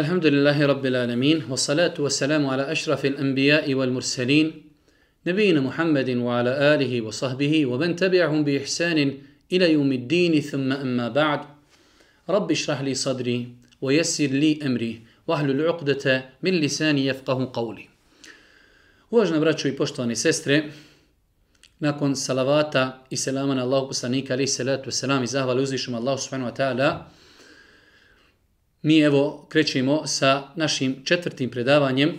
الحمد لله رب العالمين والصلاة والسلام على أشرف الأنبياء والمرسلين نبينا محمد وعلى آله وصحبه ومن تبعهم بإحسان إلى يوم الدين ثم أما بعد رب اشرح لي صدري ويسر لي أمري واحلل عقدة من لساني يفقه قولي Uvažena braćo i poštovani sestre, nakon salavata i selama na Allahu poslanika alaihi salatu wasalam i zahvali uzvišom mi evo krećemo sa našim četvrtim predavanjem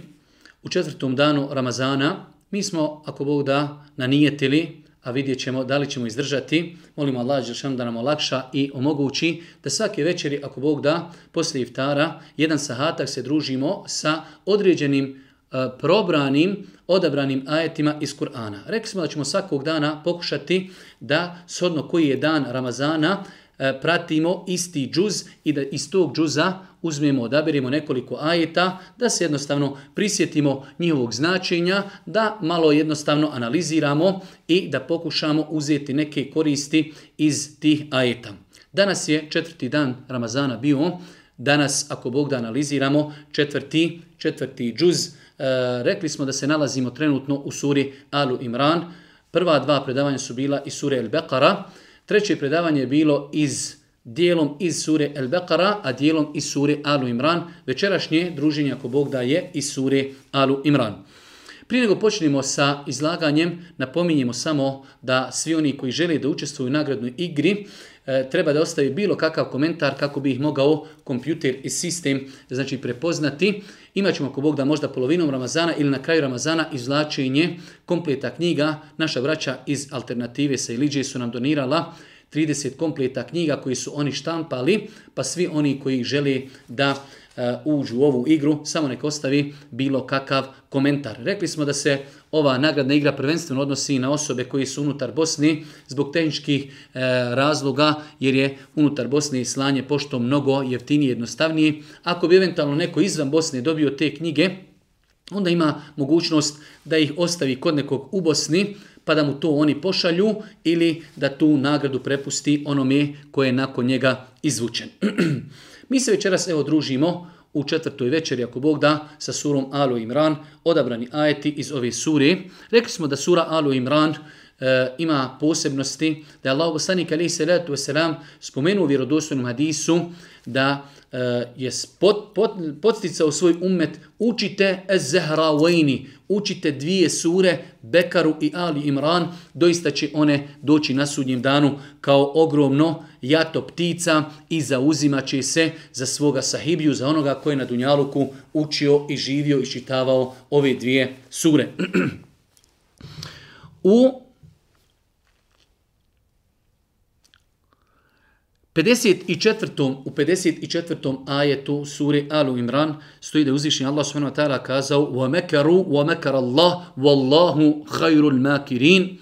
u četvrtom danu Ramazana. Mi smo, ako Bog da, nanijetili, a vidjet ćemo da li ćemo izdržati. Molimo Allah Đelšanu da nam olakša i omogući da svake večeri, ako Bog da, poslije iftara, jedan sahatak se družimo sa određenim E, probranim, odabranim ajetima iz Kur'ana. Rekli smo da ćemo svakog dana pokušati da, shodno koji je dan Ramazana, E, pratimo isti džuz i da iz tog džuza uzmemo, odabirimo nekoliko ajeta, da se jednostavno prisjetimo njihovog značenja, da malo jednostavno analiziramo i da pokušamo uzeti neke koristi iz tih ajeta. Danas je četvrti dan Ramazana bio, danas, ako Bog da analiziramo, četvrti, četvrti džuz, E, rekli smo da se nalazimo trenutno u suri Alu Imran. Prva dva predavanja su bila iz sure El Beqara. Treće predavanje je bilo iz dijelom iz sure El Beqara, a dijelom iz sure Alu Imran. Večerašnje druženje, ako Bog da je, iz sure Alu Imran. Prije nego počnemo sa izlaganjem, napominjemo samo da svi oni koji žele da učestvuju u nagradnoj igri, e, treba da ostavi bilo kakav komentar kako bi ih mogao kompjuter i sistem znači prepoznati. Imaćemo ako Bog da možda polovinom Ramazana ili na kraju Ramazana izvlačenje kompleta knjiga. Naša vraća iz Alternative sa Iliđe su nam donirala 30 kompleta knjiga koji su oni štampali, pa svi oni koji žele da E, uđu u ovu igru, samo nek ostavi bilo kakav komentar. Rekli smo da se ova nagradna igra prvenstveno odnosi na osobe koji su unutar Bosni zbog tehničkih e, razloga, jer je unutar Bosne slanje pošto mnogo jeftinije i jednostavnije. Ako bi eventualno neko izvan Bosne dobio te knjige, onda ima mogućnost da ih ostavi kod nekog u Bosni, pa da mu to oni pošalju ili da tu nagradu prepusti onome koje je nakon njega izvučen. Mi se večeras evo družimo u četvrtoj večeri, ako Bog da, sa surom Alu Imran, odabrani ajeti iz ove sure. Rekli smo da sura Alu Imran e, ima posebnosti, da je Allah poslanik alaihi salatu wasalam spomenuo u vjerodostojnom hadisu da e, je pot, pot, podsticao svoj umet učite Ez-Zahrawaini, učite dvije sure, Bekaru i Ali Imran, doista će one doći na sudnjem danu kao ogromno jato ptica i zauzimat će se za svoga sahibiju, za onoga koji je na Dunjaluku učio i živio i čitavao ove dvije sure. U 54. u 54. ajetu sure Alu Imran stoji da uzvišen Allah subhanahu wa ta'ala kazao wa makaru wa makar Allah wallahu khairul makirin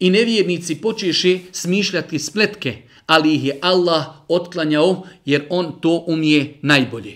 i nevjernici počeše smišljati spletke ali ih je Allah otklanjao jer on to umije najbolje.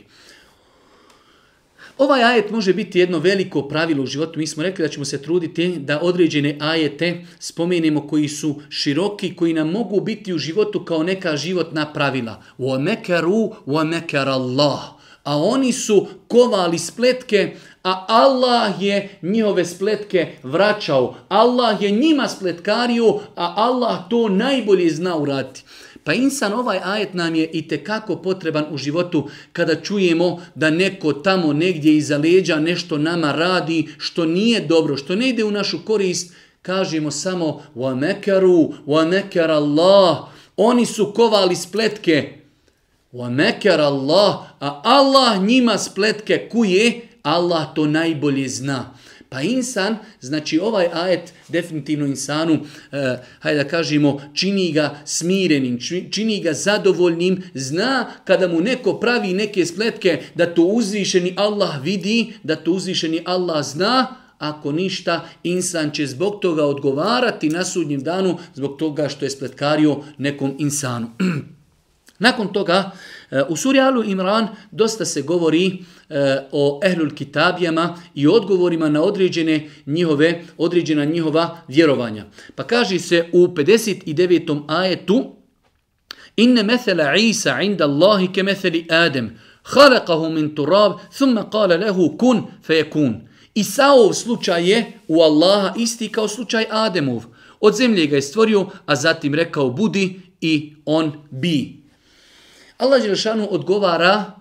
Ovaj ajet može biti jedno veliko pravilo u životu. Mi smo rekli da ćemo se truditi da određene ajete spomenemo koji su široki, koji nam mogu biti u životu kao neka životna pravila. وَمَكَرُوا وَمَكَرَ اللَّهُ A oni su kovali spletke, a Allah je njihove spletke vraćao. Allah je njima spletkario, a Allah to najbolje zna uraditi. Pa insan ovaj ajet nam je i tekako potreban u životu kada čujemo da neko tamo negdje iza leđa nešto nama radi što nije dobro, što ne ide u našu korist, kažemo samo wa mekaru, wa mekar Allah. Oni su kovali spletke. Wa mekar Allah, a Allah njima spletke kuje, Allah to najbolje zna. Pa insan, znači ovaj ajet definitivno insanu, eh, hajde da kažemo, čini ga smirenim, čini ga zadovoljnim, zna kada mu neko pravi neke spletke da to uzvišeni Allah vidi, da to uzvišeni Allah zna, ako ništa, insan će zbog toga odgovarati na sudnjem danu, zbog toga što je spletkario nekom insanu. Nakon toga, e, u suri Alu Imran dosta se govori E, o ehlul kitabijama i odgovorima na određene njihove određena njihova vjerovanja. Pa kaže se u 59. ajetu Inne mesela Isa inda Allahi ke meseli Adem, halakahu min turab, thumma kale lehu kun fe kun. Isaov slučaj je u Allaha isti kao slučaj Ademov. Od zemlje ga je stvorio, a zatim rekao budi i on bi. Allah Đelšanu odgovara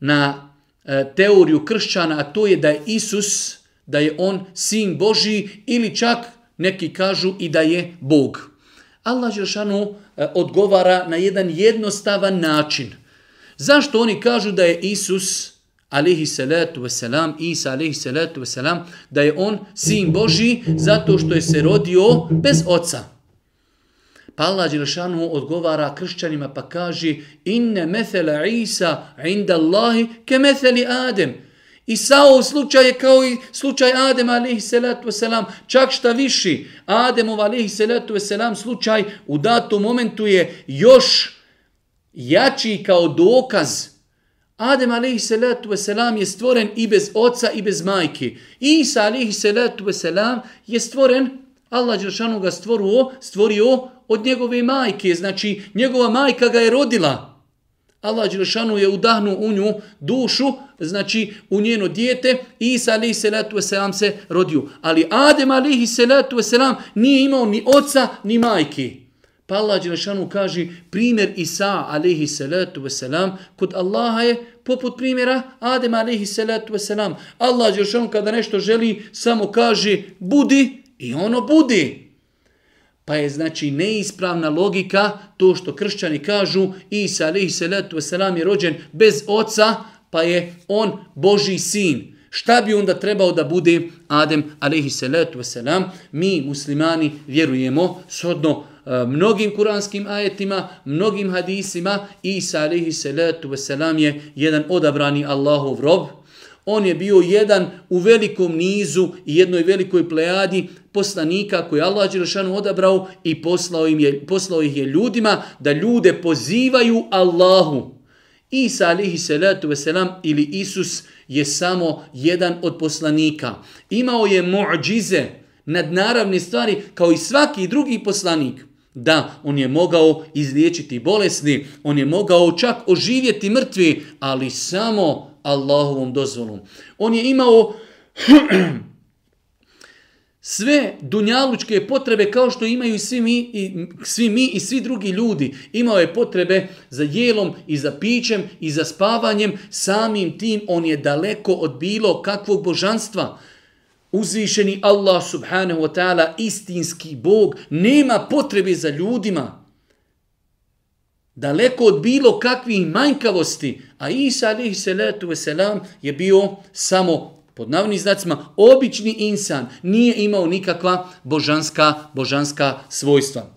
na E, teoriju kršćana, a to je da je Isus, da je on sin Boži ili čak neki kažu i da je Bog. Allah Žešanu e, odgovara na jedan jednostavan način. Zašto oni kažu da je Isus alihi salatu wasalam, Isa alihi salatu wasalam, da je on sin Boži zato što je se rodio bez oca. Pa Allah Đelešanu odgovara kršćanima pa kaže inne methela Isa inda Allahi ke metheli Adem. Isaov slučaj je kao i slučaj Adem alihi salatu wasalam, čak šta viši. Ademov alihi salatu wasalam slučaj u datom momentu je još jači kao dokaz Adem alaihi salatu wasalam je stvoren i bez oca i bez majke. Isa alaihi salatu wasalam je stvoren, Allah Đeršanu ga stvorio, stvorio od njegove majke. Znači, njegova majka ga je rodila. Allah Đeršanu je udahnuo u nju dušu, znači u njeno dijete, Isa alaihi salatu wasalam se rodio. Ali Adem alaihi salatu wasalam nije imao ni oca ni majke. Pa Allah Đelešanu kaže primjer Isa alaihi salatu wasalam kod Allaha je poput primjera Adem alaihi salatu wasalam. Allah Đelešanu kada nešto želi samo kaže budi i ono budi. Pa je znači neispravna logika to što kršćani kažu Isa alaihi salatu wasalam je rođen bez oca pa je on Boži sin. Šta bi onda trebao da bude Adem alaihi salatu wasalam? Mi muslimani vjerujemo shodno e, mnogim kuranskim ajetima, mnogim hadisima, Isa alaihi salatu wasalam je jedan odabrani Allahov rob. On je bio jedan u velikom nizu i jednoj velikoj plejadi poslanika koji Allah Đelešanu odabrao i poslao, im je, poslao ih je ljudima da ljude pozivaju Allahu. Isa alihi salatu veselam ili Isus je samo jedan od poslanika. Imao je muđize, nadnaravne stvari kao i svaki drugi poslanik. Da, on je mogao izliječiti bolesni, on je mogao čak oživjeti mrtvi, ali samo Allahovom dozvolom. On je imao sve dunjalučke potrebe kao što imaju i svi mi i, svi mi i svi drugi ljudi. Imao je potrebe za jelom i za pićem i za spavanjem. Samim tim on je daleko od bilo kakvog božanstva uzvišeni Allah subhanahu wa ta'ala, istinski Bog, nema potrebe za ljudima. Daleko od bilo kakvih manjkavosti. A Isa alaihi salatu wasalam je bio samo pod navnim znacima obični insan. Nije imao nikakva božanska, božanska svojstva.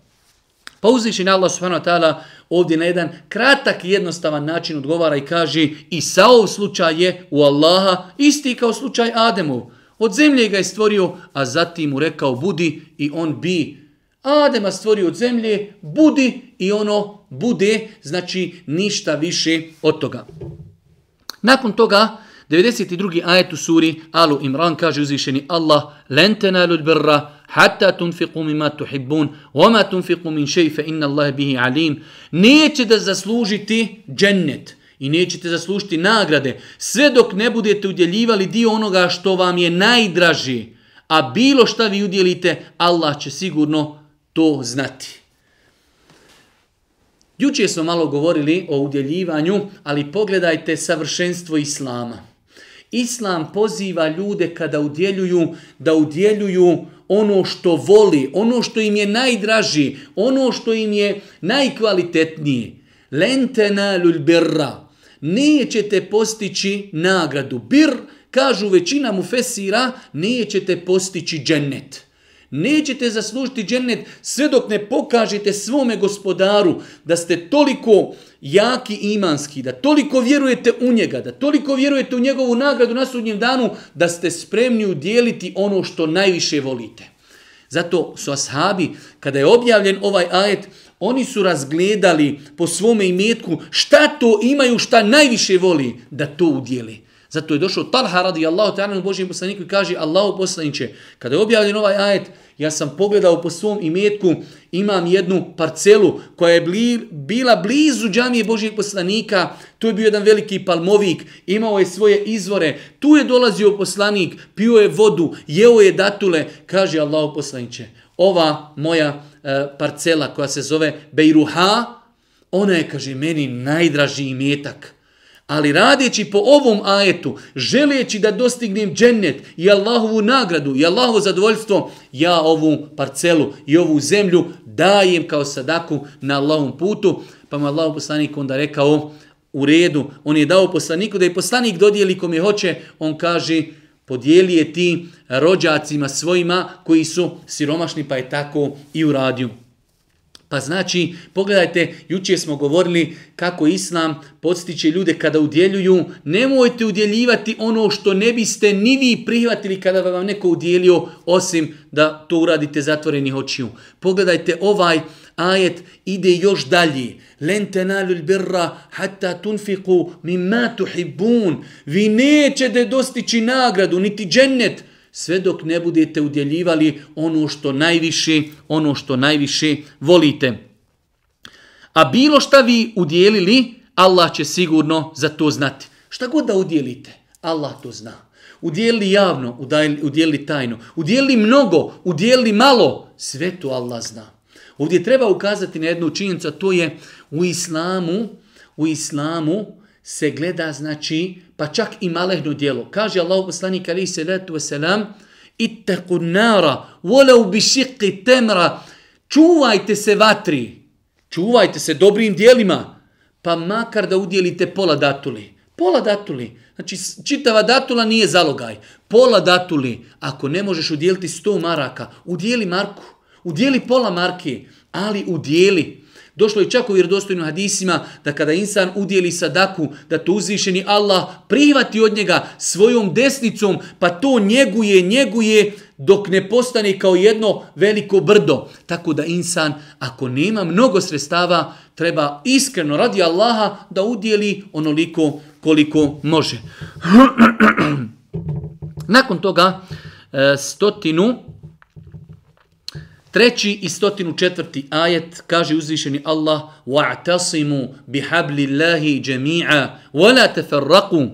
Pa na Allah subhanahu wa ta'ala ovdje na jedan kratak i jednostavan način odgovara i kaže i sa slučaj je u Allaha isti kao slučaj Ademov. Od zemlje ga je stvorio, a zatim mu rekao budi i on bi. Adema stvorio od zemlje, budi i ono bude, znači ništa više od toga. Nakon toga, 92. ajet u suri Alu Imran kaže uzvišeni Allah Len tenalu birra hatta tunfiqu mimma tuhibbun wama tunfiqu min shay fa inna Allaha bihi alim neće da zaslužiti džennet i nećete zaslužiti nagrade sve dok ne budete udjeljivali dio onoga što vam je najdraži a bilo šta vi udjelite Allah će sigurno to znati Juče smo malo govorili o udjeljivanju, ali pogledajte savršenstvo Islama. Islam poziva ljude kada udjeljuju, da udjeljuju ono što voli, ono što im je najdraži, ono što im je najkvalitetnije. Lentena lul birra nećete postići nagradu. Bir, kažu većina mu fesira, nećete postići džennet. Nećete zaslužiti džennet sve dok ne pokažete svome gospodaru da ste toliko jaki imanski, da toliko vjerujete u njega, da toliko vjerujete u njegovu nagradu na sudnjem danu, da ste spremni udjeliti ono što najviše volite. Zato su ashabi, kada je objavljen ovaj ajet, Oni su razgledali po svome imetku šta to imaju, šta najviše voli da to udjeli. Zato je došao Talha radijallahu ta'ala u Božijem poslaniku i kaže Allahu poslaniće, kada je objavljen ovaj ajet, ja sam pogledao po svom imetku, imam jednu parcelu koja je bli, bila blizu džamije Božijeg poslanika, tu je bio jedan veliki palmovik, imao je svoje izvore, tu je dolazio poslanik, pio je vodu, jeo je datule, kaže Allahu poslaniće, ova moja e, parcela koja se zove Bejruha, ona je, kaže, meni najdraži imetak. Ali radeći po ovom ajetu, želeći da dostignem džennet i Allahovu nagradu i Allahovo zadovoljstvo, ja ovu parcelu i ovu zemlju dajem kao sadaku na Allahom putu. Pa mu Allahov poslanik onda rekao u redu, on je dao poslaniku da je poslanik dodijeli kome hoće, on kaže podijeli je ti rođacima svojima koji su siromašni pa je tako i uradio. Pa znači, pogledajte, jučer smo govorili kako Islam podstiče ljude kada udjeljuju. Nemojte udjeljivati ono što ne biste ni vi prihvatili kada vam neko udjelio, osim da to uradite zatvorenih očiju. Pogledajte ovaj ajet ide još dalje. Len tenalu birra hatta tunfiku mimma tuhibbun. Vi nećete dostići nagradu, niti džennet, sve dok ne budete udjeljivali ono što najviše, ono što najviše volite. A bilo šta vi udjelili, Allah će sigurno za to znati. Šta god da udjelite, Allah to zna. Udjelili javno, udjelili tajno, udjelili mnogo, udjelili malo, sve to Allah zna. Ovdje treba ukazati na jednu činjenicu, to je u islamu, u islamu se gleda, znači, pa čak i malehno djelo. Kaže Allah poslanik alaihi salatu wasalam, ittaku nara, volau bi šiqi temra, čuvajte se vatri, čuvajte se dobrim dijelima, pa makar da udjelite pola datuli. Pola datuli. Znači, čitava datula nije zalogaj. Pola datuli. Ako ne možeš udjeliti 100 maraka, udjeli marku. Udjeli pola marke, ali udjeli. Došlo je čak u vjerodostojnim hadisima da kada insan udjeli sadaku, da to uzvišeni Allah prihvati od njega svojom desnicom, pa to njeguje, njeguje dok ne postane kao jedno veliko brdo. Tako da insan, ako nema mnogo sredstava, treba iskreno radi Allaha da udjeli onoliko koliko može. Nakon toga, e, stotinu Treći i stotinu četvrti ajet kaže uzvišeni Allah وَاعْتَصِمُوا بِحَبْلِ اللَّهِ جَمِيعًا وَلَا تَفَرَّقُوا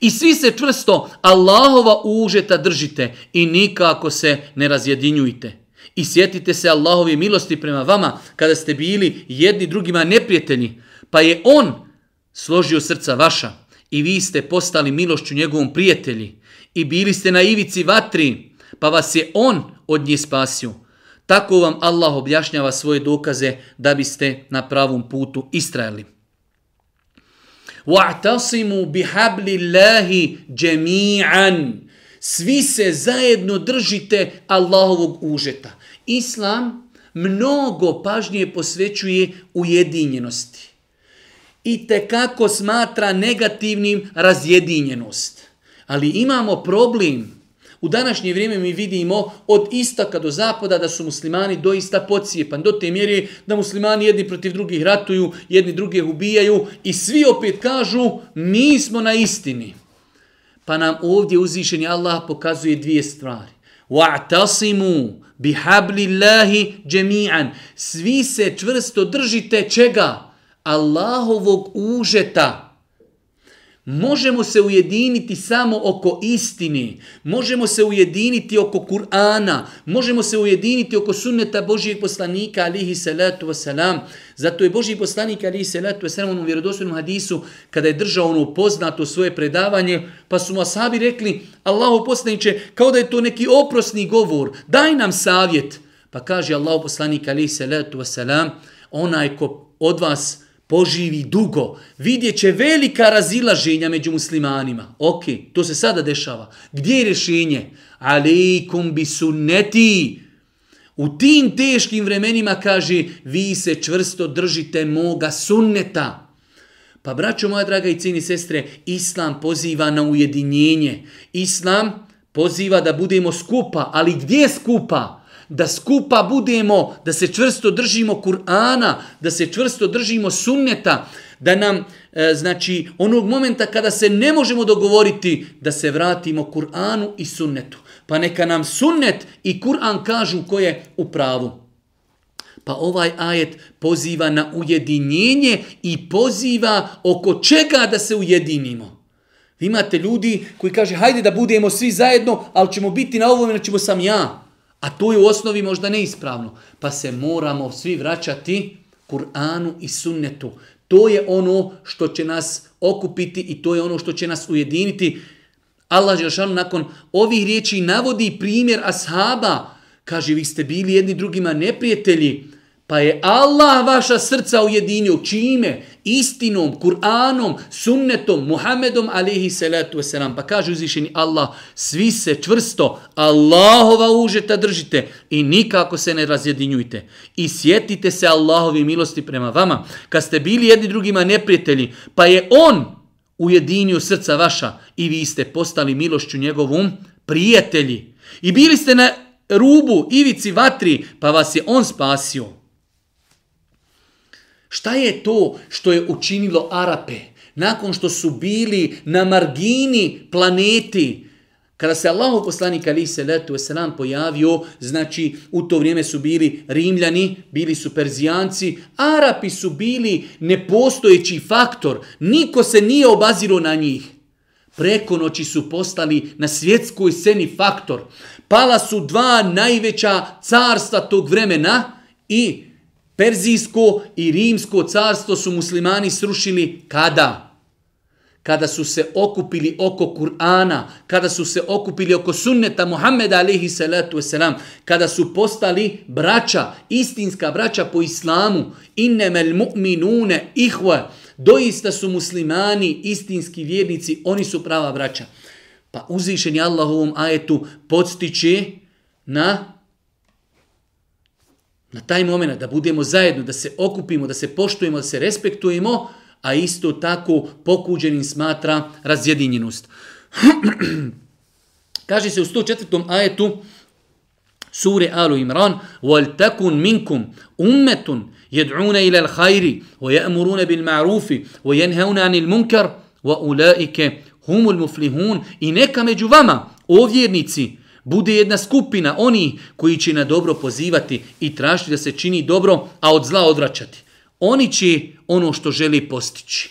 I svi se čvrsto Allahova užeta držite i nikako se ne razjedinjujte. I sjetite se Allahove milosti prema vama kada ste bili jedni drugima neprijatelji, pa je On složio srca vaša i vi ste postali milošću njegovom prijatelji i bili ste na ivici vatri, pa vas je On od njih spasio. Tako vam Allah objašnjava svoje dokaze da biste na pravom putu istrajali. وَاعْتَصِمُوا بِحَبْلِ اللَّهِ جَمِيعًا Svi se zajedno držite Allahovog užeta. Islam mnogo pažnje posvećuje ujedinjenosti. I te kako smatra negativnim razjedinjenost. Ali imamo problem U današnje vrijeme mi vidimo od istaka do zapada da su muslimani doista pocijepan. Do te mjere da muslimani jedni protiv drugih ratuju, jedni druge ubijaju i svi opet kažu mi smo na istini. Pa nam ovdje uzvišeni Allah pokazuje dvije stvari. Wa'tasimu bihablillahi jami'an. Svi se čvrsto držite čega? Allahovog užeta. Možemo se ujediniti samo oko istine, možemo se ujediniti oko Kur'ana, možemo se ujediniti oko sunneta Božijeg poslanika alihi salatu wasalam. Zato je Božiji poslanik alihi salatu wasalam u vjerodostojnom hadisu, kada je držao ono poznato svoje predavanje, pa su mu asabi rekli, Allahu poslaniće, kao da je to neki oprosni govor, daj nam savjet. Pa kaže Allahu poslanik alihi salatu wasalam, onaj ko od vas poživi dugo, vidjet će velika razilaženja među muslimanima. Ok, to se sada dešava. Gdje je rješenje? Aleikum bi sunneti. U tim teškim vremenima kaže, vi se čvrsto držite moga sunneta. Pa braćo moja draga i cijeni sestre, Islam poziva na ujedinjenje. Islam poziva da budemo skupa, ali gdje skupa? Da skupa budemo, da se čvrsto držimo Kur'ana, da se čvrsto držimo sunneta, da nam, e, znači, onog momenta kada se ne možemo dogovoriti, da se vratimo Kur'anu i sunnetu. Pa neka nam sunnet i Kur'an kažu ko je u pravu. Pa ovaj ajet poziva na ujedinjenje i poziva oko čega da se ujedinimo. Vi imate ljudi koji kaže hajde da budemo svi zajedno, ali ćemo biti na ovom, ćemo sam ja. A to je u osnovi možda neispravno. Pa se moramo svi vraćati Kur'anu i sunnetu. To je ono što će nas okupiti i to je ono što će nas ujediniti. Allah Žešanu nakon ovih riječi navodi primjer ashaba. Kaže, vi ste bili jedni drugima neprijatelji, pa je Allah vaša srca ujedinio. Čime? Istinom, Kur'anom, sunnetom, Muhammedom, alihi salatu wasalam. Pa kaže uzvišeni Allah, svi se čvrsto Allahova užeta držite i nikako se ne razjedinjujte. I sjetite se Allahovi milosti prema vama. Kad ste bili jedni drugima neprijatelji, pa je On ujedinio srca vaša i vi ste postali milošću njegovom prijatelji. I bili ste na rubu, ivici vatri, pa vas je on spasio. Šta je to što je učinilo Arape? Nakon što su bili na margini planeti, Kada se Allahu poslanik ali se letu selam pojavio, znači u to vrijeme su bili Rimljani, bili su Perzijanci, Arapi su bili nepostojeći faktor, niko se nije obazirao na njih. Preko noći su postali na svjetskoj sceni faktor. Pala su dva najveća carstva tog vremena i Perzijsko i Rimsko carstvo su muslimani srušili kada? kada su se okupili oko Kur'ana, kada su se okupili oko sunneta Muhammeda alaihi salatu wasalam, kada su postali braća, istinska braća po islamu, innemel mu'minune ihve, doista su muslimani, istinski vjernici, oni su prava braća. Pa uzvišen je Allah ovom ajetu podstiče na na taj moment da budemo zajedno, da se okupimo, da se poštujemo, da se respektujemo, a isto tako pokuđenim smatra razjedinjenost. Kaže se u 104. ajetu sure Alu Imran وَلْتَكُنْ مِنْكُمْ أُمَّةٌ يَدْعُونَ إِلَى الْخَيْرِ وَيَأْمُرُونَ بِالْمَعْرُوفِ وَيَنْهَوْنَ عَنِ الْمُنْكَرِ وَأُولَٰئِكَ هُمُ الْمُفْلِهُونَ I neka među vama, o vjernici, bude jedna skupina oni koji će na dobro pozivati i tražiti da se čini dobro, a od zla odvraćati. Oni će ono što želi postići.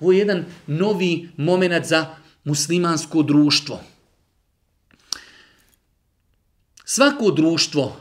Ovo je jedan novi moment za muslimansko društvo. Svako društvo,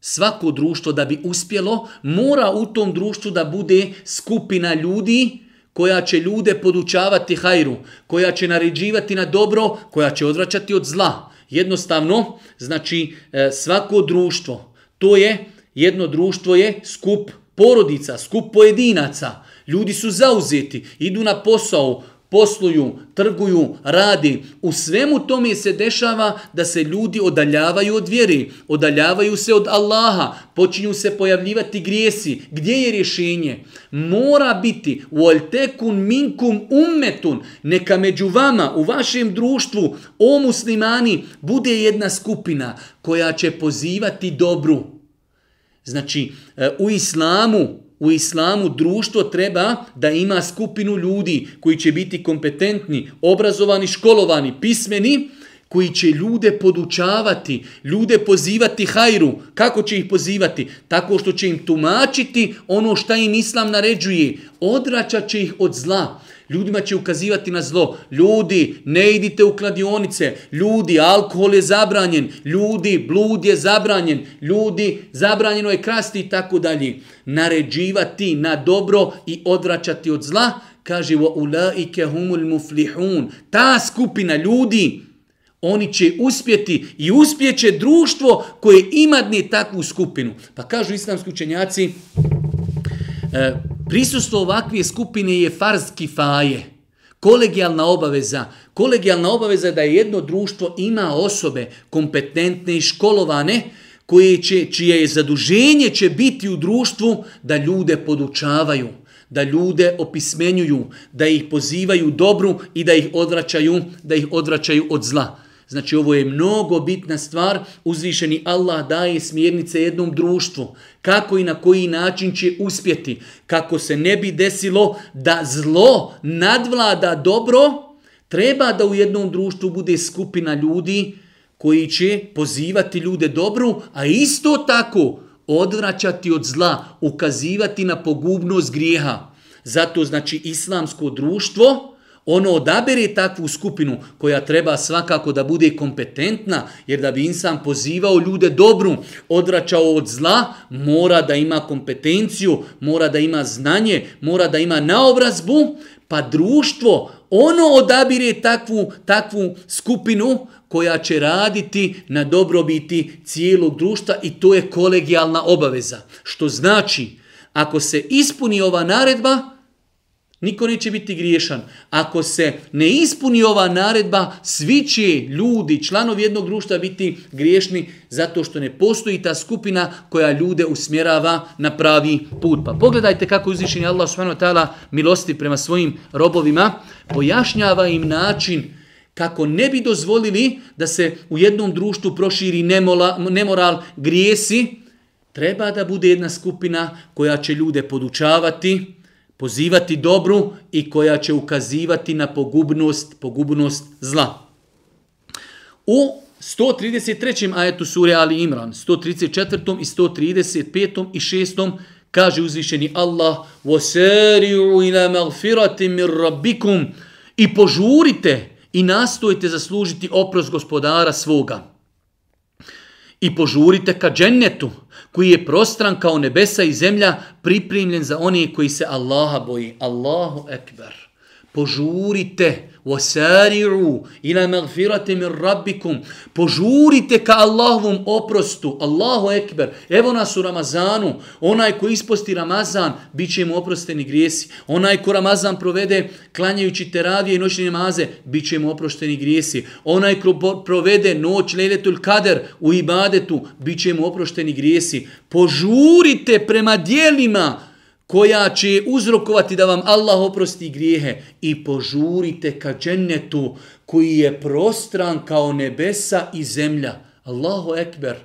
svako društvo da bi uspjelo, mora u tom društvu da bude skupina ljudi koja će ljude podučavati hajru, koja će naređivati na dobro, koja će odvraćati od zla. Jednostavno, znači e, svako društvo, to je, jedno društvo je skup porodica, skup pojedinaca, ljudi su zauzeti, idu na posao, posluju, trguju, radi. U svemu tome se dešava da se ljudi odaljavaju od vjeri, odaljavaju se od Allaha, počinju se pojavljivati grijesi. Gdje je rješenje? Mora biti u oltekun minkum ummetun, neka među vama, u vašem društvu, o muslimani, bude jedna skupina koja će pozivati dobru, Znači, e, u islamu, u islamu društvo treba da ima skupinu ljudi koji će biti kompetentni, obrazovani, školovani, pismeni, koji će ljude podučavati, ljude pozivati hajru. Kako će ih pozivati? Tako što će im tumačiti ono što im islam naređuje. Odračat će ih od zla. Ljudima će ukazivati na zlo. Ljudi, ne idite u kladionice. Ljudi, alkohol je zabranjen. Ljudi, blud je zabranjen. Ljudi, zabranjeno je krasti i tako dalje. Naređivati na dobro i odvraćati od zla. Kaže, wa ulaike humul muflihun. Ta skupina ljudi, oni će uspjeti i uspjeće društvo koje imadne takvu skupinu. Pa kažu islamski učenjaci, e, Prisustvo ovakve skupine je farz kifaje, kolegijalna obaveza. Kolegijalna obaveza da je jedno društvo ima osobe kompetentne i školovane, koje će, čije je zaduženje će biti u društvu da ljude podučavaju, da ljude opismenjuju, da ih pozivaju dobru i da ih odvraćaju, da ih odvraćaju od zla. Znači ovo je mnogo bitna stvar, uzvišeni Allah daje smjernice jednom društvu, kako i na koji način će uspjeti, kako se ne bi desilo da zlo nadvlada dobro, treba da u jednom društvu bude skupina ljudi koji će pozivati ljude dobru, a isto tako odvraćati od zla, ukazivati na pogubnost grijeha. Zato znači islamsko društvo, ono odabere takvu skupinu koja treba svakako da bude kompetentna, jer da bi insan pozivao ljude dobru, odračao od zla, mora da ima kompetenciju, mora da ima znanje, mora da ima naobrazbu, pa društvo, ono odabire takvu, takvu skupinu koja će raditi na dobrobiti cijelog društva i to je kolegijalna obaveza. Što znači, ako se ispuni ova naredba, Niko neće biti griješan. Ako se ne ispuni ova naredba, svi će ljudi, članovi jednog društva biti griješni zato što ne postoji ta skupina koja ljude usmjerava na pravi put. Pa pogledajte kako uzvišenje Allah s.w.t. milosti prema svojim robovima, pojašnjava im način kako ne bi dozvolili da se u jednom društvu proširi nemola, nemoral grijesi, treba da bude jedna skupina koja će ljude podučavati, pozivati dobru i koja će ukazivati na pogubnost, pogubnost zla. U 133. ajetu sure Ali Imran, 134. i 135. i 6. kaže uzvišeni Allah وَسَارِعُوا إِلَى مَغْفِرَةٍ مِنْ رَبِّكُمْ I požurite i nastojite zaslužiti oprost gospodara svoga. I požurite ka džennetu, koji je prostran kao nebesa i zemlja, pripremljen za one koji se Allaha boji. Allahu ekber. Požurite, وَسَارِعُوا إِلَا مَغْفِرَةِ مِنْ رَبِّكُمْ Požurite ka Allahovom oprostu. Allahu ekber. Evo nas u Ramazanu. Onaj ko isposti Ramazan, bit će mu oprosteni grijesi. Onaj ko Ramazan provede klanjajući teravije i noćne namaze, bit će mu oprošteni grijesi. Onaj ko provede noć lejletul kader u ibadetu, bit će mu oprošteni grijesi. Požurite prema dijelima koja će uzrokovati da vam Allah oprosti grijehe i požurite ka džennetu koji je prostran kao nebesa i zemlja. Allahu ekber.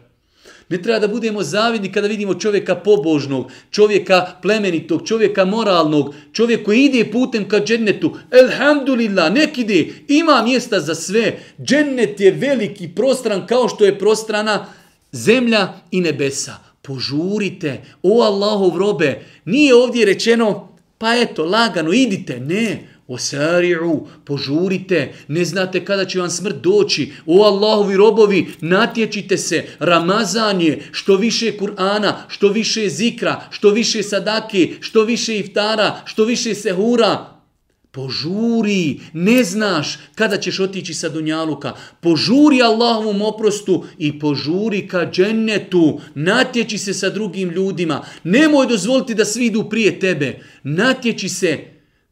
Ne treba da budemo zavidni kada vidimo čovjeka pobožnog, čovjeka plemenitog, čovjeka moralnog, čovjek koji ide putem ka džennetu. Elhamdulillah, nek ide, ima mjesta za sve. Džennet je veliki prostran kao što je prostrana zemlja i nebesa požurite, o Allahov robe, nije ovdje rečeno, pa eto, lagano, idite, ne, o sari'u, požurite, ne znate kada će vam smrt doći, o Allahovi robovi, natječite se, Ramazan je, što više Kur'ana, što više zikra, što više sadake, što više iftara, što više sehura, Požuri, ne znaš kada ćeš otići sa Dunjaluka. Požuri Allahovom oprostu i požuri ka džennetu. Natječi se sa drugim ljudima. Nemoj dozvoliti da svi idu prije tebe. Natječi se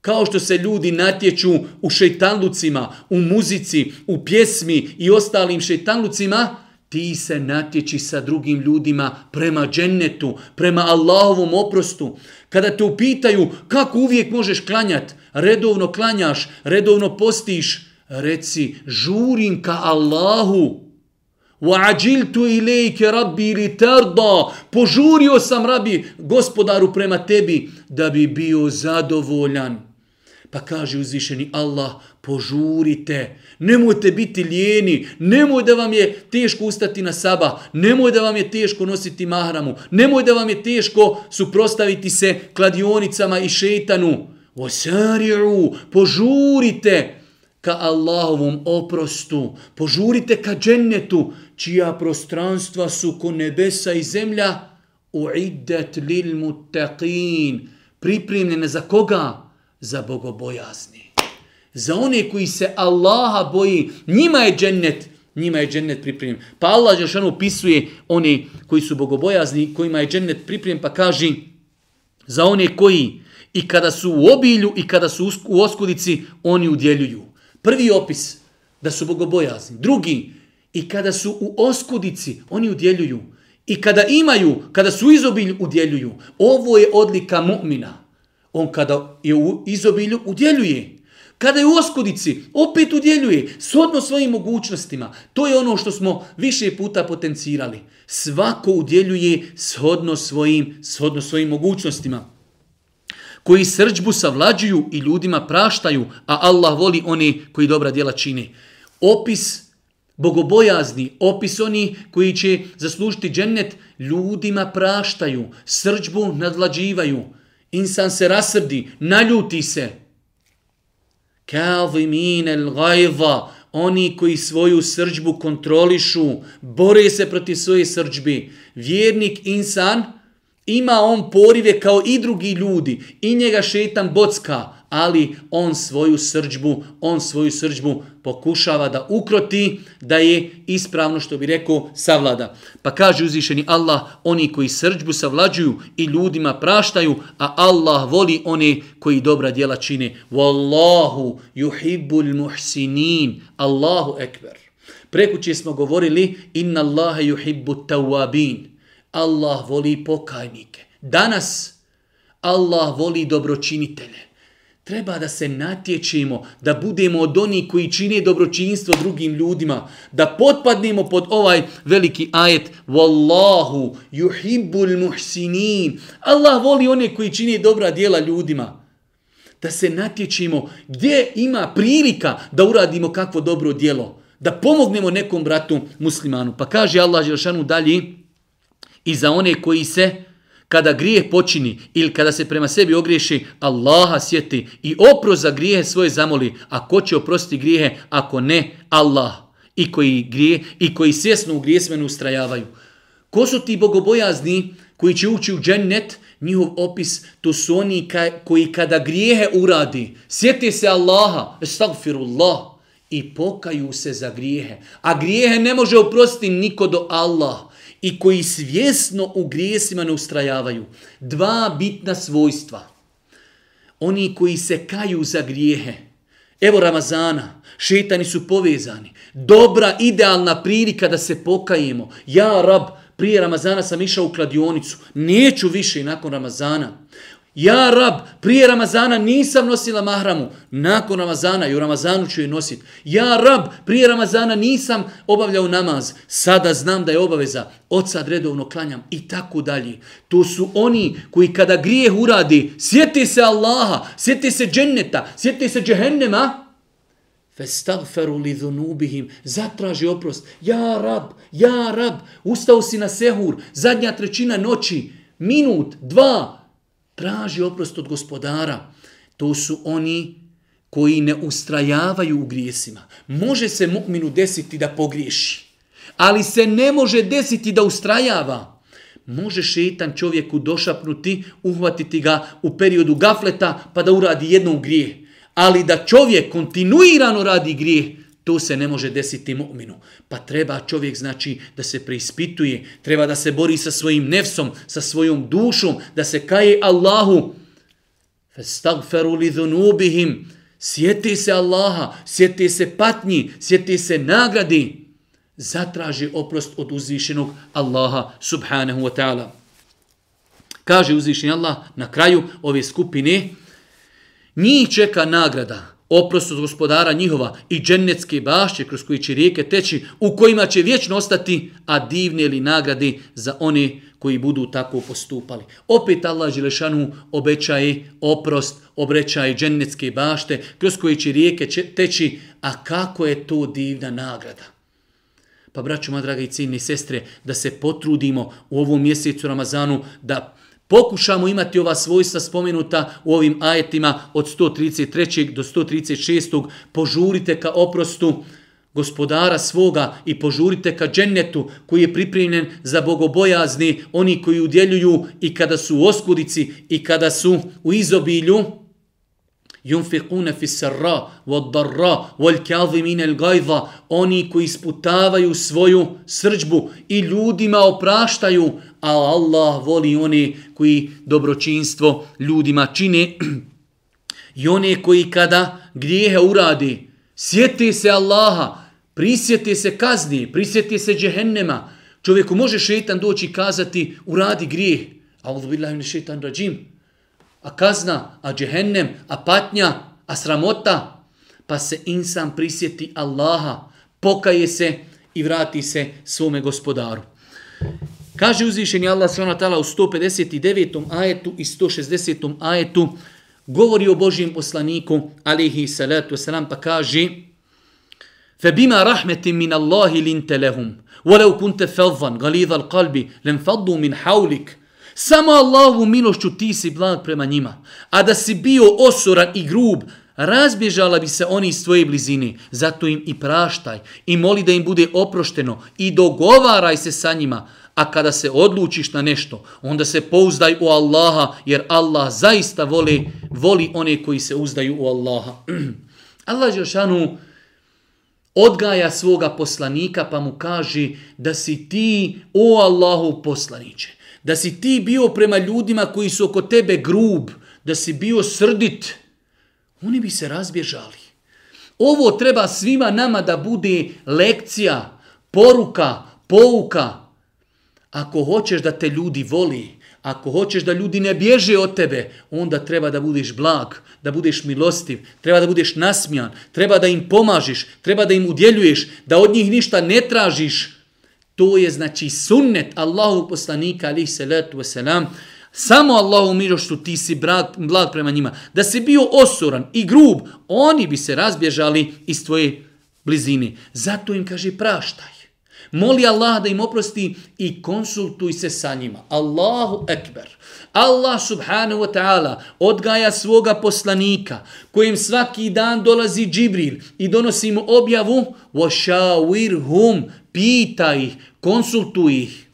kao što se ljudi natječu u šeitanlucima, u muzici, u pjesmi i ostalim šeitanlucima. Ti se natječi sa drugim ljudima prema džennetu, prema Allahovom oprostu. Kada te upitaju kako uvijek možeš klanjati, redovno klanjaš, redovno postiš, reci žurim ka Allahu. Wa ajiltu ilejke rabbi li tarda. Požurio sam rabi gospodaru prema tebi da bi bio zadovoljan. Pa kaže uzvišeni Allah, požurite, nemojte biti lijeni, nemoj da vam je teško ustati na saba, nemoj da vam je teško nositi mahramu, nemoj da vam je teško suprostaviti se kladionicama i šeitanu. Osari'u, požurite ka Allahovom oprostu, požurite ka džennetu, čija prostranstva su ko nebesa i zemlja, uiddet lil muttaqin, pripremljene za koga? Za bogobojazni. Za one koji se Allaha boji, njima je džennet, njima je džennet pripremljen. Pa Allah još ono opisuje oni koji su bogobojazni, kojima je džennet pripremljen, pa kaže za one koji i kada su u obilju i kada su u oskudici, oni udjeljuju. Prvi opis, da su bogobojazni. Drugi, i kada su u oskudici, oni udjeljuju. I kada imaju, kada su u izobilju, udjeljuju. Ovo je odlika mu'mina. On kada je u izobilju, udjeljuje. Kada je u oskudici, opet udjeljuje, shodno svojim mogućnostima. To je ono što smo više puta potencirali. Svako udjeljuje shodno svojim, shodno svojim mogućnostima. Koji srđbu savlađuju i ljudima praštaju, a Allah voli one koji dobra djela čini. Opis bogobojazni, opis oni koji će zaslužiti džennet, ljudima praštaju, srđbu nadlađivaju. Insan se rasrdi, naljuti se. Kavimin el gajva, oni koji svoju srđbu kontrolišu, bore se protiv svoje srđbi. Vjernik insan ima on porive kao i drugi ljudi i njega šetan bocka, ali on svoju srđbu, on svoju srđbu pokušava da ukroti, da je ispravno što bi rekao savlada. Pa kaže uzvišeni Allah, oni koji srđbu savlađuju i ljudima praštaju, a Allah voli one koji dobra djela čine. Wallahu yuhibbul muhsinin. Allahu ekber. Prekuće smo govorili, inna Allahe yuhibbu tawabin. Allah voli pokajnike. Danas Allah voli dobročinitelje. Treba da se natječemo, da budemo od onih koji čine dobročinstvo drugim ljudima, da potpadnemo pod ovaj veliki ajet Wallahu yuhibbul muhsinin. Allah voli one koji čine dobra dijela ljudima. Da se natječemo gdje ima prilika da uradimo kakvo dobro dijelo. Da pomognemo nekom bratu muslimanu. Pa kaže Allah Želšanu dalje i za one koji se kada grijeh počini ili kada se prema sebi ogriješi, Allaha sjeti i opro za grijehe svoje zamoli. A ko će oprostiti grijehe ako ne Allah? I koji, grije, i koji svjesno u grijesmenu ustrajavaju. Ko su ti bogobojazni koji će ući u džennet? Njihov opis, to su oni ka, koji kada grijehe uradi, sjeti se Allaha, estagfirullah, i pokaju se za grijehe. A grijehe ne može oprostiti niko do Allaha i koji svjesno u grijesima ne ustrajavaju. Dva bitna svojstva. Oni koji se kaju za grijehe. Evo Ramazana, šetani su povezani. Dobra, idealna prilika da se pokajemo. Ja, rab, prije Ramazana sam išao u kladionicu. Neću više nakon Ramazana. Ja, rab, prije Ramazana nisam nosila mahramu. Nakon Ramazana i u Ramazanu ću je nositi. Ja, rab, prije Ramazana nisam obavljao namaz. Sada znam da je obaveza. Od sad redovno klanjam i tako dalje. To su oni koji kada grijeh uradi, sjeti se Allaha, sjeti se dženneta, sjeti se džehennema, Festagferu li dhunubihim, zatraži oprost. Ja, rab, ja, rab, ustao si na sehur, zadnja trećina noći, minut, dva, traži oprost od gospodara. To su oni koji ne ustrajavaju u grijesima. Može se mu'minu desiti da pogriješi, ali se ne može desiti da ustrajava. Može šetan čovjeku došapnuti, uhvatiti ga u periodu gafleta pa da uradi jednom grije. Ali da čovjek kontinuirano radi grije, To se ne može desiti mu'minu. Pa treba čovjek znači da se preispituje, treba da se bori sa svojim nefsom, sa svojom dušom, da se kaje Allahu. Festagferu li dhunubihim. Sjeti se Allaha, sjeti se patnji, sjeti se nagradi. Zatraži oprost od uzvišenog Allaha subhanahu wa ta'ala. Kaže uzvišeni Allah na kraju ove skupine, njih čeka nagrada oprost od gospodara njihova i džennetske bašće kroz koji će rijeke teći, u kojima će vječno ostati, a divne li nagrade za one koji budu tako postupali. Opet Allah Želešanu obećaje oprost, obrećaje džennetske bašte kroz koje će rijeke teći, a kako je to divna nagrada. Pa braću, moja draga i ciljni sestre, da se potrudimo u ovom mjesecu Ramazanu, da pokušamo imati ova svojstva spomenuta u ovim ajetima od 133. do 136. Požurite ka oprostu gospodara svoga i požurite ka džennetu koji je pripremljen za bogobojazni, oni koji udjeljuju i kada su u oskudici i kada su u izobilju. Yunfiquna fi sarra wad darra wal kadhimin al ghayza oni koji isputavaju svoju srđbu i ljudima opraštaju a Allah voli one koji dobročinstvo ljudima čine i one koji kada grijehe uradi, sjeti se Allaha, prisjeti se kazni, prisjeti se džehennema. Čovjeku može šetan doći i kazati, uradi grijeh. A Allah billahi ne šetan rađim. A kazna, a džehennem, a patnja, a sramota. pa se insan prisjeti Allaha, pokaje se i vrati se svome gospodaru. Kaže uzvišeni Allah s.w.t. u 159. ajetu i 160. ajetu, govori o Božijem poslaniku, alihi salatu wasalam, pa kaže فَبِمَا رَحْمَةٍ مِنَ اللَّهِ لِنْتَ لَهُمْ وَلَوْ كُنْتَ فَضًّا غَلِيظَ الْقَلْبِ لَنْ فَضُّوا مِنْ حَوْلِكَ Samo Allahovu milošću ti si blag prema njima. A da si bio osoran i grub, razbježala bi se oni iz tvoje blizine. Zato im i praštaj i moli da im bude oprošteno i dogovaraj se sa njima. A kada se odlučiš na nešto, onda se pouzdaj u Allaha, jer Allah zaista voli, voli one koji se uzdaju u Allaha. Allah Žešanu odgaja svoga poslanika pa mu kaže da si ti, o Allahu poslaniće, da si ti bio prema ljudima koji su oko tebe grub, da si bio srdit, oni bi se razbježali. Ovo treba svima nama da bude lekcija, poruka, pouka. Ako hoćeš da te ljudi voli, ako hoćeš da ljudi ne bježe od tebe, onda treba da budeš blag, da budeš milostiv, treba da budeš nasmijan, treba da im pomažiš, treba da im udjeljuješ, da od njih ništa ne tražiš. To je znači sunnet Allahu poslanika alaihi salatu wasalam. Samo Allahu milošću ti si brat, blag prema njima. Da si bio osoran i grub, oni bi se razbježali iz tvoje blizine. Zato im kaže praštaj. Moli Allah da im oprosti i konsultuj se sa njima. Allahu ekber. Allah subhanahu wa ta'ala odgaja svoga poslanika kojim svaki dan dolazi Džibril i donosi mu objavu وَشَاوِرْهُمْ Pita ih, konsultuj ih.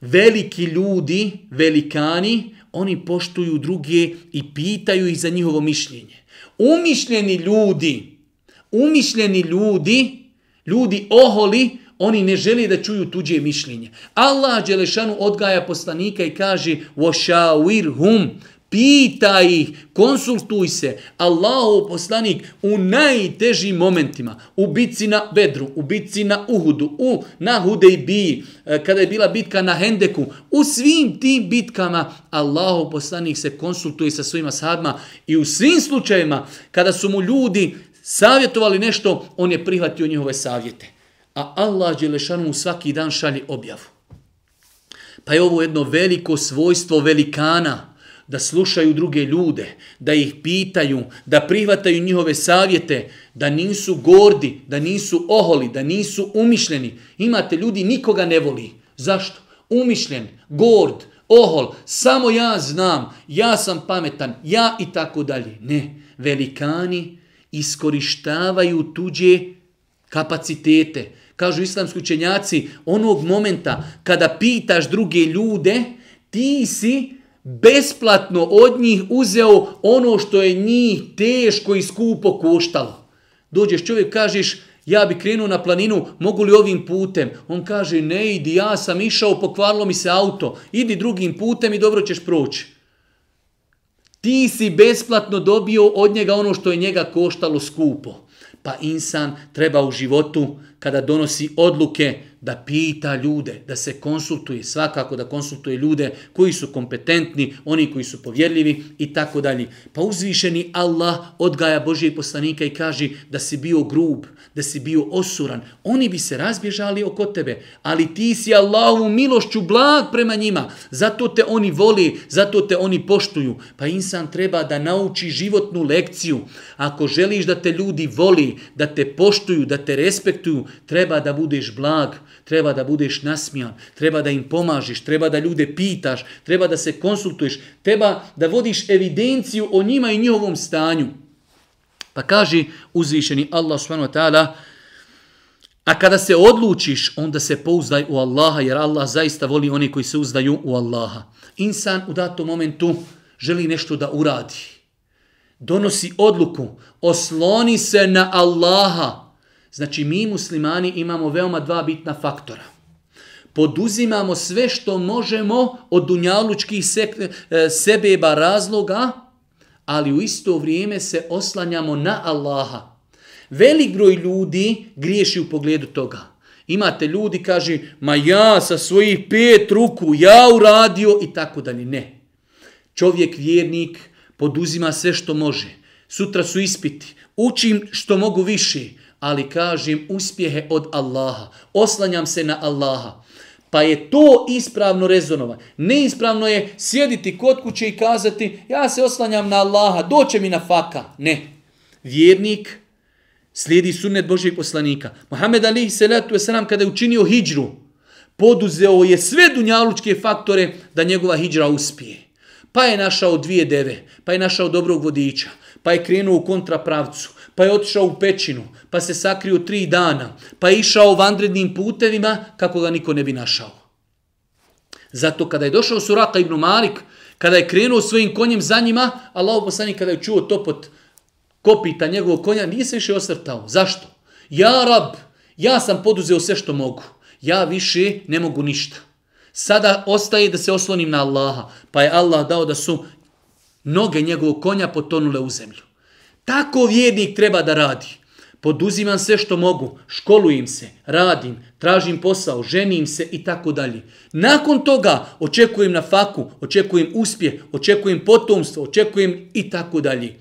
Veliki ljudi, velikani, oni poštuju druge i pitaju ih za njihovo mišljenje. Umišljeni ljudi, umišljeni ljudi, ljudi oholi, Oni ne žele da čuju tuđe mišljenje. Allah Đelešanu odgaja poslanika i kaže وَشَاوِرْهُمْ Pita ih, konsultuj se. Allahu poslanik u najtežim momentima, u bitci na Bedru, u bitci na Uhudu, u, na Hudejbiji, e, kada je bila bitka na Hendeku, u svim tim bitkama Allahu poslanik se konsultuje sa svojima sadma i u svim slučajima kada su mu ljudi savjetovali nešto, on je prihvatio njihove savjete a Allah Đelešanu svaki dan šalje objavu. Pa je ovo jedno veliko svojstvo velikana, da slušaju druge ljude, da ih pitaju, da prihvataju njihove savjete, da nisu gordi, da nisu oholi, da nisu umišljeni. Imate ljudi, nikoga ne voli. Zašto? Umišljen, gord, ohol, samo ja znam, ja sam pametan, ja i tako dalje. Ne, velikani iskorištavaju tuđe kapacitete, kažu islamski učenjaci, onog momenta kada pitaš druge ljude, ti si besplatno od njih uzeo ono što je njih teško i skupo koštalo. Dođeš čovjek, kažeš, ja bi krenuo na planinu, mogu li ovim putem? On kaže, ne idi, ja sam išao, pokvarilo mi se auto, idi drugim putem i dobro ćeš proći. Ti si besplatno dobio od njega ono što je njega koštalo skupo. Pa insan treba u životu kada donosi odluke da pita ljude, da se konsultuje, svakako da konsultuje ljude koji su kompetentni, oni koji su povjerljivi i tako dalje. Pa uzvišeni Allah odgaja Božije poslanika i kaže da si bio grub, da si bio osuran. Oni bi se razbježali oko tebe, ali ti si Allahu milošću blag prema njima. Zato te oni voli, zato te oni poštuju. Pa insan treba da nauči životnu lekciju. Ako želiš da te ljudi voli, da te poštuju, da te respektuju, treba da budeš blag, treba da budeš nasmijan, treba da im pomažiš, treba da ljude pitaš, treba da se konsultuješ, treba da vodiš evidenciju o njima i njihovom stanju. Pa kaže uzvišeni Allah subhanahu wa ta'ala, a kada se odlučiš, onda se pouzdaj u Allaha, jer Allah zaista voli one koji se uzdaju u Allaha. Insan u datom momentu želi nešto da uradi. Donosi odluku, osloni se na Allaha, Znači mi muslimani imamo veoma dva bitna faktora. Poduzimamo sve što možemo od dunjalučkih e, sebeba razloga, ali u isto vrijeme se oslanjamo na Allaha. Velik broj ljudi griješi u pogledu toga. Imate ljudi, kaže, ma ja sa svojih pet ruku, ja uradio i tako dalje. Ne. Čovjek vjernik poduzima sve što može sutra su ispiti, učim što mogu više, ali kažem uspjehe od Allaha, oslanjam se na Allaha. Pa je to ispravno rezonovanje. Neispravno je sjediti kod kuće i kazati ja se oslanjam na Allaha, doće mi na faka. Ne. Vjernik slijedi sunnet Božijeg poslanika. Mohamed Ali salatu wasalam kada je učinio hijđru, poduzeo je sve dunjalučke faktore da njegova hijđra uspije. Pa je našao dvije deve, pa je našao dobrog vodiča, pa je krenuo u kontrapravcu, pa je otišao u pećinu, pa se sakrio tri dana, pa je išao vandrednim putevima kako ga niko ne bi našao. Zato kada je došao Suraka ibn Malik, kada je krenuo svojim konjem za njima, Allah poslani kada je čuo topot kopita njegovog konja, nije se više osvrtao. Zašto? Ja rab, ja sam poduzeo sve što mogu. Ja više ne mogu ništa. Sada ostaje da se oslonim na Allaha, pa je Allah dao da su noge njegovog konja potonule u zemlju. Tako vjernik treba da radi. Poduzimam sve što mogu, školujem se, radim, tražim posao, ženim se i tako dalje. Nakon toga očekujem na faku, očekujem uspjeh, očekujem potomstvo, očekujem i tako dalje.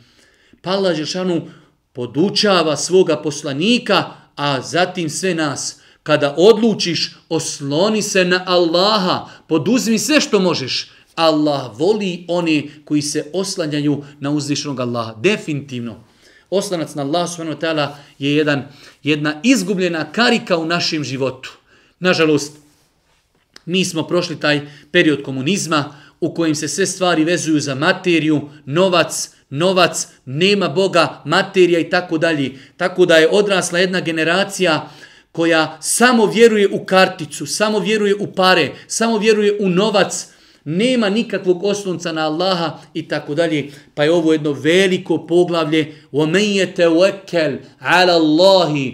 Pa Žešanu podučava svoga poslanika, a zatim sve nas. Kada odlučiš, osloni se na Allaha, poduzmi sve što možeš. Allah voli oni koji se oslanjaju na uzvišenog Allaha. Definitivno. Oslanac na Allah subhanahu wa ta'ala je jedan, jedna izgubljena karika u našem životu. Nažalost, mi smo prošli taj period komunizma u kojem se sve stvari vezuju za materiju, novac, novac, nema Boga, materija i tako dalje. Tako da je odrasla jedna generacija koja samo vjeruje u karticu, samo vjeruje u pare, samo vjeruje u novac, nema nikakvog oslonca na Allaha i tako dalje. Pa je ovo jedno veliko poglavlje وَمَنْ يَتَوَكَّلْ عَلَى اللَّهِ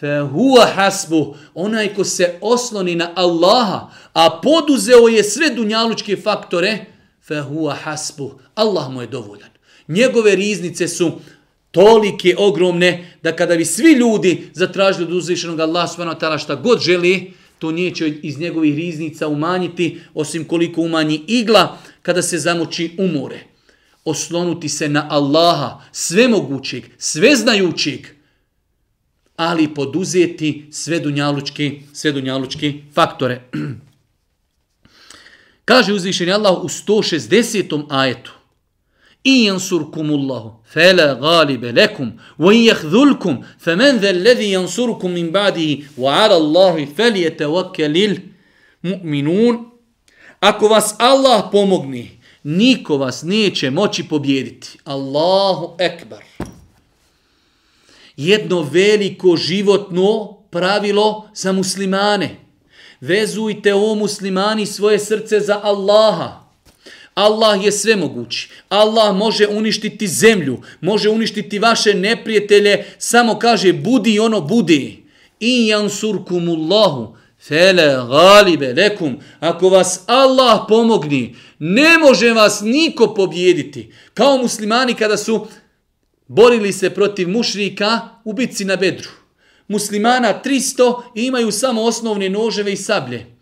فَهُوَ حَسْبُهُ Onaj ko se osloni na Allaha, a poduzeo je sve dunjalučke faktore, فَهُوَ حَسْبُهُ Allah mu je dovoljan. Njegove riznice su tolike, ogromne, da kada bi svi ljudi zatražili od uzvišenog Allaha subhanahu wa ta'ala šta god želi, to neće iz njegovih riznica umanjiti, osim koliko umanji igla kada se zamoči umore. Oslonuti se na Allaha, svemogućeg, sveznajućeg, ali poduzeti sve dunjalučke, sve dunjalučke faktore. Kaže uzvišeni Allah u 160. ajetu إن ينصركم الله فلا غالب لكم وإن يخذلكم فمن ذا الذي ينصركم من بعده وعلى الله فليتوكل المؤمنون Ako vas Allah pomogne, niko vas neće moći pobijediti. Allahu ekbar. Jedno veliko životno pravilo za muslimane. Vezujte o muslimani svoje srce za Allaha. Allah je svemogući. Allah može uništiti zemlju, može uništiti vaše neprijatelje, samo kaže budi ono budi. In jansurkumullahu fele galibe lekum. Ako vas Allah pomogni, ne može vas niko pobjediti. Kao muslimani kada su borili se protiv mušrika u bitci na bedru. Muslimana 300 imaju samo osnovne noževe i sablje.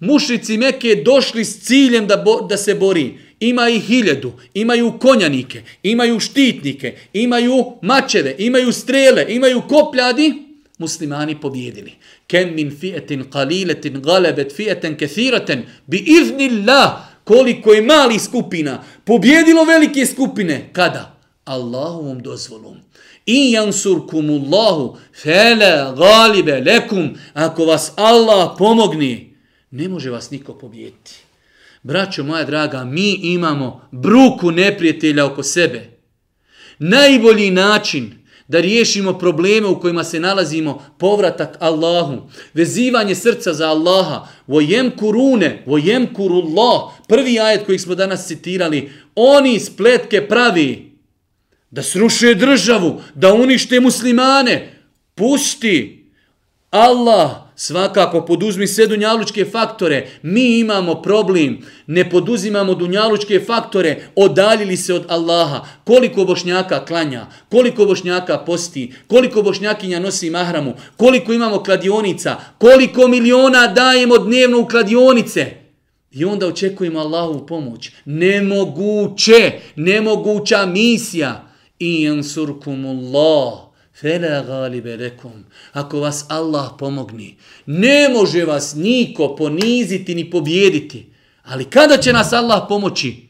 Mušnici Mekke došli s ciljem da, bo, da se bori. Ima ih hiljedu, imaju konjanike, imaju štitnike, imaju mačeve, imaju strele, imaju kopljadi. Muslimani pobjedili. Kem min fijetin qaliletin galebet fijeten kethiraten bi iznillah koliko je mali skupina pobjedilo velike skupine. Kada? Allahovom dozvolom. In jansurkumullahu fele galibe lekum ako vas Allah pomogne ne može vas niko pobijeti. Braćo moja draga, mi imamo bruku neprijatelja oko sebe. Najbolji način da riješimo probleme u kojima se nalazimo, povratak Allahu, vezivanje srca za Allaha, vojem kurune, vojem kurullah, prvi ajet koji smo danas citirali, oni spletke pravi da sruše državu, da unište muslimane, pusti Allah, svakako poduzmi sve dunjalučke faktore. Mi imamo problem, ne poduzimamo dunjalučke faktore, odaljili se od Allaha. Koliko bošnjaka klanja, koliko bošnjaka posti, koliko bošnjakinja nosi mahramu, koliko imamo kladionica, koliko miliona dajemo dnevno u kladionice. I onda očekujemo Allahovu pomoć. Nemoguće, nemoguća misija. I jansurkumullah, fela galibe lekum. Ako vas Allah pomogni, ne može vas niko poniziti ni pobjediti. Ali kada će nas Allah pomoći?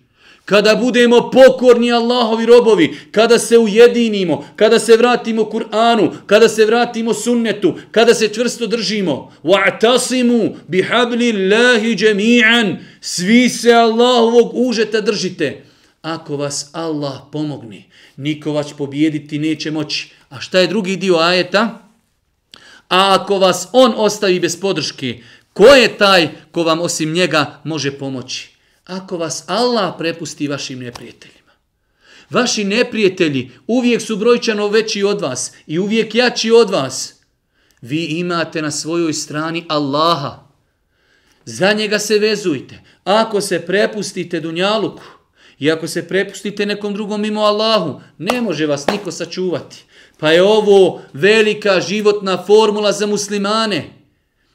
kada budemo pokorni Allahovi robovi, kada se ujedinimo, kada se vratimo Kur'anu, kada se vratimo sunnetu, kada se čvrsto držimo. Wa'tasimu bihablillahi jami'an. Svi se Allahovog užeta držite. Ako vas Allah pomogne, niko vas pobjediti neće moći. A šta je drugi dio ajeta? A ako vas on ostavi bez podrške, ko je taj ko vam osim njega može pomoći? ako vas Allah prepusti vašim neprijateljima. Vaši neprijatelji uvijek su brojčano veći od vas i uvijek jači od vas. Vi imate na svojoj strani Allaha. Za njega se vezujte. Ako se prepustite Dunjaluku i ako se prepustite nekom drugom mimo Allahu, ne može vas niko sačuvati. Pa je ovo velika životna formula za muslimane.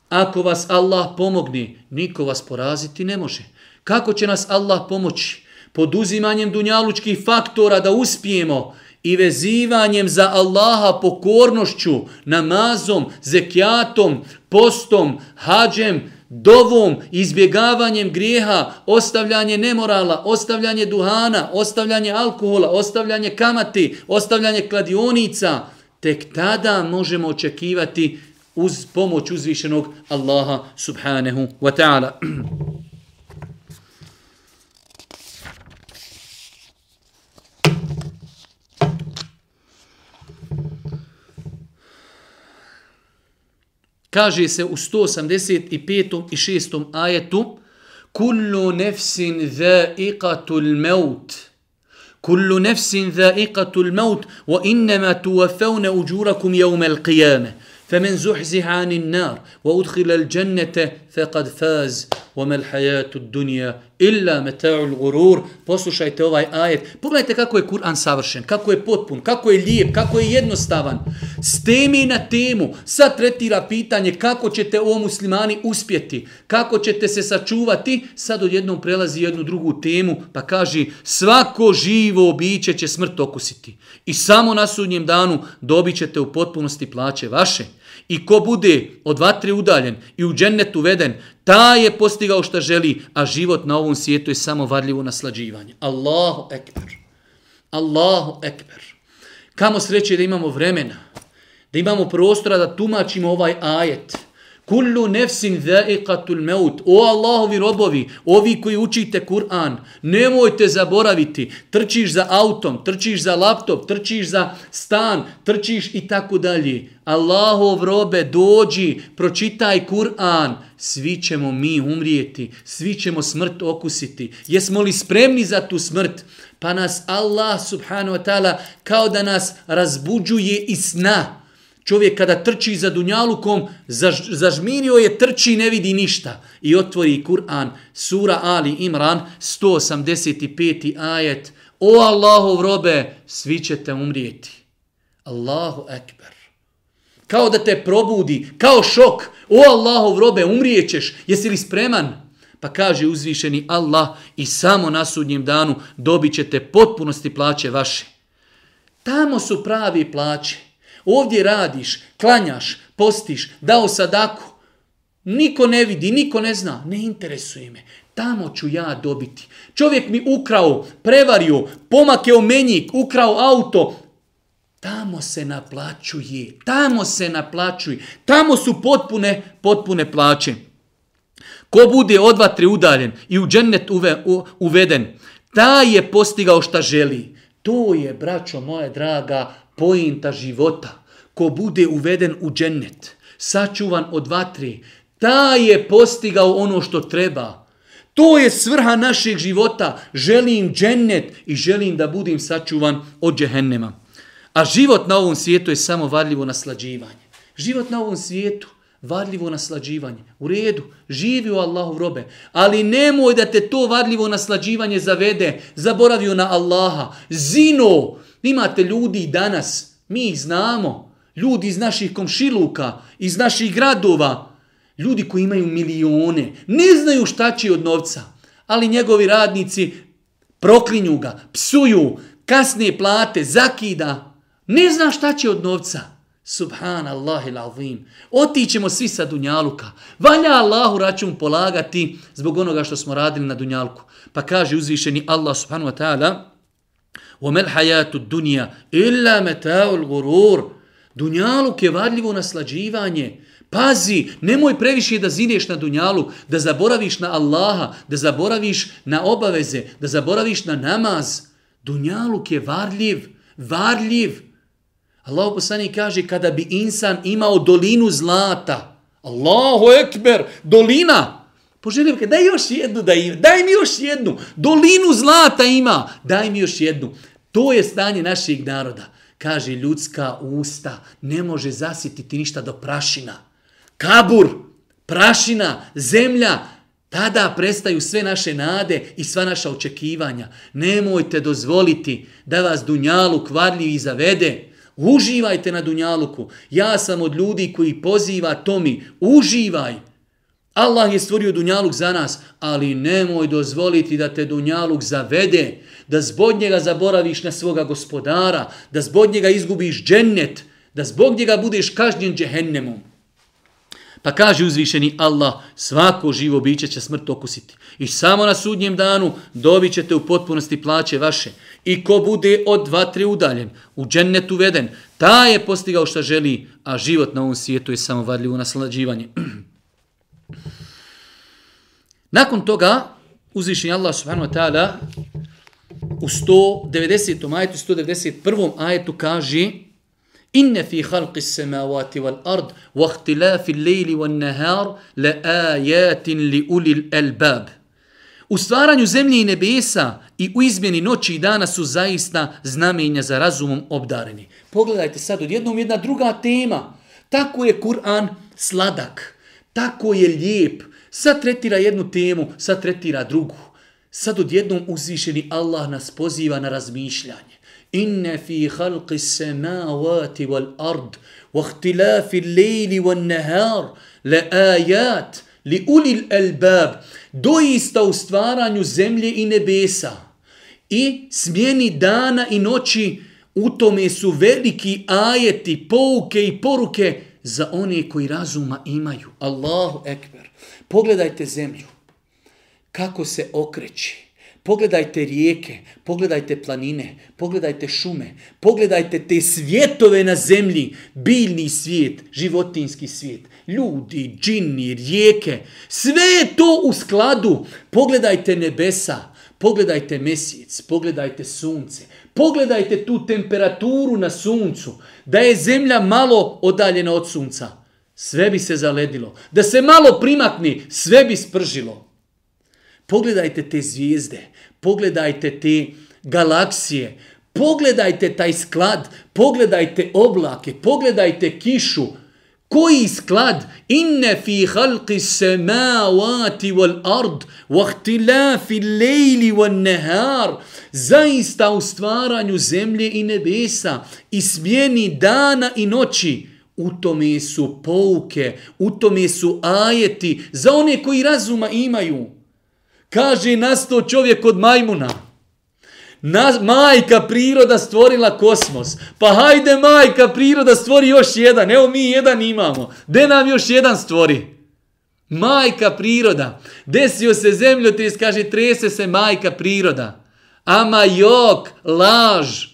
Ako vas Allah pomogne, niko vas poraziti ne može. Kako će nas Allah pomoći? Poduzimanjem dunjalučkih faktora da uspijemo i vezivanjem za Allaha pokornošću, namazom, zekijatom, postom, hađem, dovom, izbjegavanjem grijeha, ostavljanje nemorala, ostavljanje duhana, ostavljanje alkohola, ostavljanje kamati, ostavljanje kladionica, tek tada možemo očekivati uz pomoć uzvišenog Allaha subhanahu wa ta'ala. Kaže se u 185. i 6. ajetu Kullu nefsin dha'iqatul maut. Kullu nefsin dha'iqatul maut wa innama tuwaffawna ujurakum yawm al-qiyamah. فمن زحزح عن النار وادخل الجنه فقد فاز وما الحياه الدنيا الا متاع الغرور poslušajte ovaj ajet pogledajte kako je Kur'an savršen kako je potpun kako je lijep kako je jednostavan s temi na temu sad tretira pitanje kako ćete o muslimani uspjeti kako ćete se sačuvati sad odjednom prelazi jednu drugu temu pa kaže svako živo biće će smrt okusiti i samo na sudnjem danu dobićete u potpunosti plaće vaše I ko bude od vatre udaljen i u džennet uveden, ta je postigao šta želi, a život na ovom svijetu je samo varljivo naslađivanje. Allahu ekber. Allahu ekber. Kamo sreće da imamo vremena, da imamo prostora da tumačimo ovaj ajet. Kullu nefsin dha'iqatul maut. O Allahovi robovi, ovi koji učite Kur'an, nemojte zaboraviti. Trčiš za autom, trčiš za laptop, trčiš za stan, trčiš i tako dalje. Allahov robe, dođi, pročitaj Kur'an. Svi ćemo mi umrijeti, svi ćemo smrt okusiti. Jesmo li spremni za tu smrt? Pa nas Allah subhanahu wa ta'ala kao da nas razbuđuje iz sna. Čovjek kada trči za dunjalukom, zaž, zažmirio je, trči ne vidi ništa. I otvori Kur'an, sura Ali Imran, 185. ajet. O Allahov robe, svi ćete umrijeti. Allahu ekber. Kao da te probudi, kao šok. O Allahov robe, umrijećeš. Jesi li spreman? Pa kaže uzvišeni Allah i samo na sudnjem danu dobit ćete potpunosti plaće vaše. Tamo su pravi plaće. Ovdje radiš, klanjaš, postiš, dao sadaku. Niko ne vidi, niko ne zna. Ne interesuje me. Tamo ću ja dobiti. Čovjek mi ukrao, prevario, pomakeo menjik, ukrao auto. Tamo se naplaćuje. Tamo se naplaćuje. Tamo su potpune, potpune plaće. Ko bude od vatre udaljen i u džennet uve, u, uveden, ta je postigao šta želi. To je, braćo moje draga, pojenta života. Ko bude uveden u džennet, sačuvan od vatri, ta je postigao ono što treba. To je svrha našeg života. Želim džennet i želim da budem sačuvan od džehennema. A život na ovom svijetu je samo varljivo naslađivanje. Život na ovom svijetu varljivo naslađivanje. U redu, živi u Allahu robe, ali nemoj da te to varljivo naslađivanje zavede, zaboravio na Allaha. Zino, imate ljudi danas, mi ih znamo, ljudi iz naših komšiluka, iz naših gradova, ljudi koji imaju milione, ne znaju šta će od novca, ali njegovi radnici proklinju ga, psuju, kasne plate, zakida, ne zna šta će od novca. Subhanallah il azim. Otićemo svi sa Dunjaluka. Valja Allahu račun polagati zbog onoga što smo radili na Dunjalku. Pa kaže uzvišeni Allah subhanahu wa ta'ala وَمَلْ حَيَاتُ الدُّنْيَا إِلَّا مَتَاءُ الْغُرُورِ Dunjaluk je varljivo naslađivanje. Pazi, nemoj previše da zineš na dunjalu, da zaboraviš na Allaha, da zaboraviš na obaveze, da zaboraviš na namaz. Dunjaluk je varljiv, varljiv. Allah poslani kaže kada bi insan imao dolinu zlata. Allahu ekber, dolina. Poželim ga, daj još jednu da ima, daj mi još jednu. Dolinu zlata ima, daj mi još jednu. To je stanje naših naroda. Kaže, ljudska usta ne može zasititi ništa do prašina. Kabur, prašina, zemlja, tada prestaju sve naše nade i sva naša očekivanja. Nemojte dozvoliti da vas Dunjalu i zavede. Uživajte na Dunjaluku. Ja sam od ljudi koji poziva Tomi, uživaj. Allah je stvorio Dunjaluk za nas, ali nemoj dozvoliti da te Dunjaluk zavede, da zbog njega zaboraviš na svoga gospodara, da zbog njega izgubiš džennet, da zbog njega budeš kažnjen džehennemom. Pa kaže uzvišeni Allah, svako živo biće će smrt okusiti. I samo na sudnjem danu dobit ćete u potpunosti plaće vaše. I ko bude od dva, tri udaljen, u džennet uveden, ta je postigao što želi, a život na ovom svijetu je samo varljivo naslađivanje. Nakon toga, uzvišeni Allah subhanahu wa ta'ala u 190. ajetu, 191. ajetu kaže Inne fi halqi samavati wal ard wa ihtilafi al-layli wan nahar la ajatin li ulil albab. U stvaranju zemlje i nebesa i u izmjeni noći i dana su zaista znamenja za razumom obdareni. Pogledajte sad, odjednom jedna druga tema. Tako je Kur'an sladak. Tako je lijep. Sad tretira jednu temu, sad tretira drugu. Sad odjednom uzvišeni Allah nas poziva na razmišljanje. Inne fi halqi samavati wal ard wa ihtilafi lejli wal nahar le ajat li ulil albab doista u stvaranju zemlje i nebesa i smjeni dana i noći u tome su veliki ajeti, pouke i poruke za one koji razuma imaju. Allahu ekber. Pogledajte zemlju. Kako se okreći. Pogledajte rijeke, pogledajte planine, pogledajte šume, pogledajte te svjetove na zemlji, biljni svijet, životinski svijet, ljudi, džini, rijeke, sve je to u skladu. Pogledajte nebesa, pogledajte mjesec, pogledajte sunce, pogledajte tu temperaturu na suncu, da je zemlja malo odaljena od sunca, sve bi se zaledilo. Da se malo primakni, sve bi spržilo. Pogledajte te zvijezde, pogledajte te galaksije, pogledajte taj sklad, pogledajte oblake, pogledajte kišu. Koji sklad? Inne fi halqi samawati wal ard wa ihtilafi al-layli wan nahar. Zaista u stvaranju zemlje i nebesa i smjeni dana i noći. U tome su pouke, u tome su ajeti za one koji razuma imaju. Kaže nasto čovjek od majmuna. Na, majka priroda stvorila kosmos. Pa hajde majka priroda stvori još jedan. Evo mi jedan imamo. De nam još jedan stvori? Majka priroda. Desio se zemljotres, kaže trese se majka priroda. Ama jok, laž.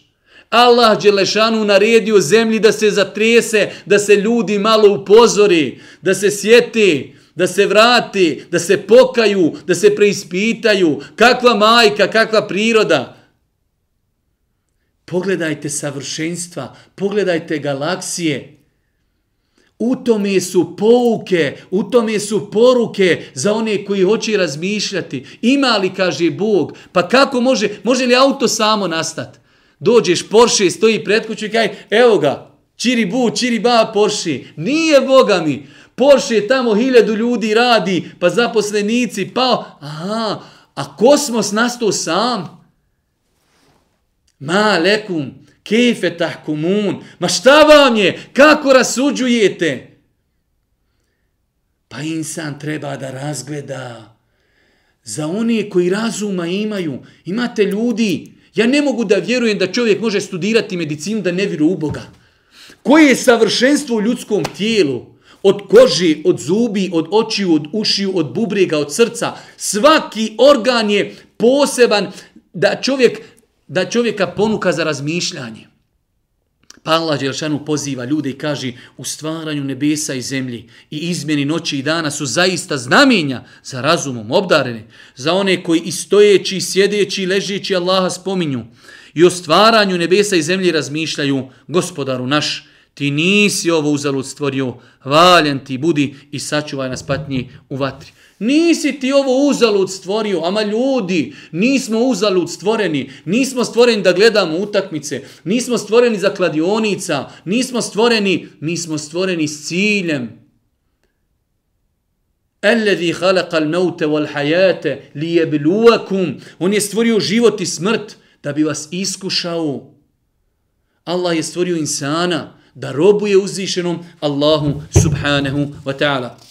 Allah Đelešanu naredio zemlji da se zatrese, da se ljudi malo upozori, da se sjeti da se vrati, da se pokaju, da se preispitaju. Kakva majka, kakva priroda. Pogledajte savršenstva, pogledajte galaksije. U tome su pouke, u tome su poruke za one koji hoće razmišljati. Ima li, kaže Bog, pa kako može, može li auto samo nastati? Dođeš, Porsche stoji pred kuću i kaj, evo ga, čiri bu, čiri ba, Porsche. Nije Boga mi. Porsche tamo hiljadu ljudi radi, pa zaposlenici, pa, aha, a kosmos nastao sam. Ma lekum, kejfe tahkumun, ma šta vam je, kako rasuđujete? Pa insan treba da razgleda za one koji razuma imaju. Imate ljudi, Ja ne mogu da vjerujem da čovjek može studirati medicinu da ne vjeruje u Boga. Koje je savršenstvo u ljudskom tijelu? Od kože, od zubi, od očiju, od ušiju, od bubrega, od srca. Svaki organ je poseban da čovjek da čovjeka ponuka za razmišljanje. Pa Allah Đelšanu poziva ljude i kaže u stvaranju nebesa i zemlji i izmjeni noći i dana su zaista znamenja za razumom obdarene, za one koji i stojeći, sjedeći, ležeći Allaha spominju i o stvaranju nebesa i zemlji razmišljaju gospodaru naš, ti nisi ovo uzalud stvorio, valjan ti budi i sačuvaj nas patnji u vatri. Nisi ti ovo uzalud stvorio, ama ljudi, nismo uzalud stvoreni, nismo stvoreni da gledamo utakmice, nismo stvoreni za kladionica, nismo stvoreni, mi smo stvoreni s ciljem. Alladhi khalaqa al-mauta wal-hayata liyabluwakum. On je stvorio život i smrt da bi vas iskušao. Allah je stvorio insana da robuje uzvišenom Allahu subhanahu wa ta'ala.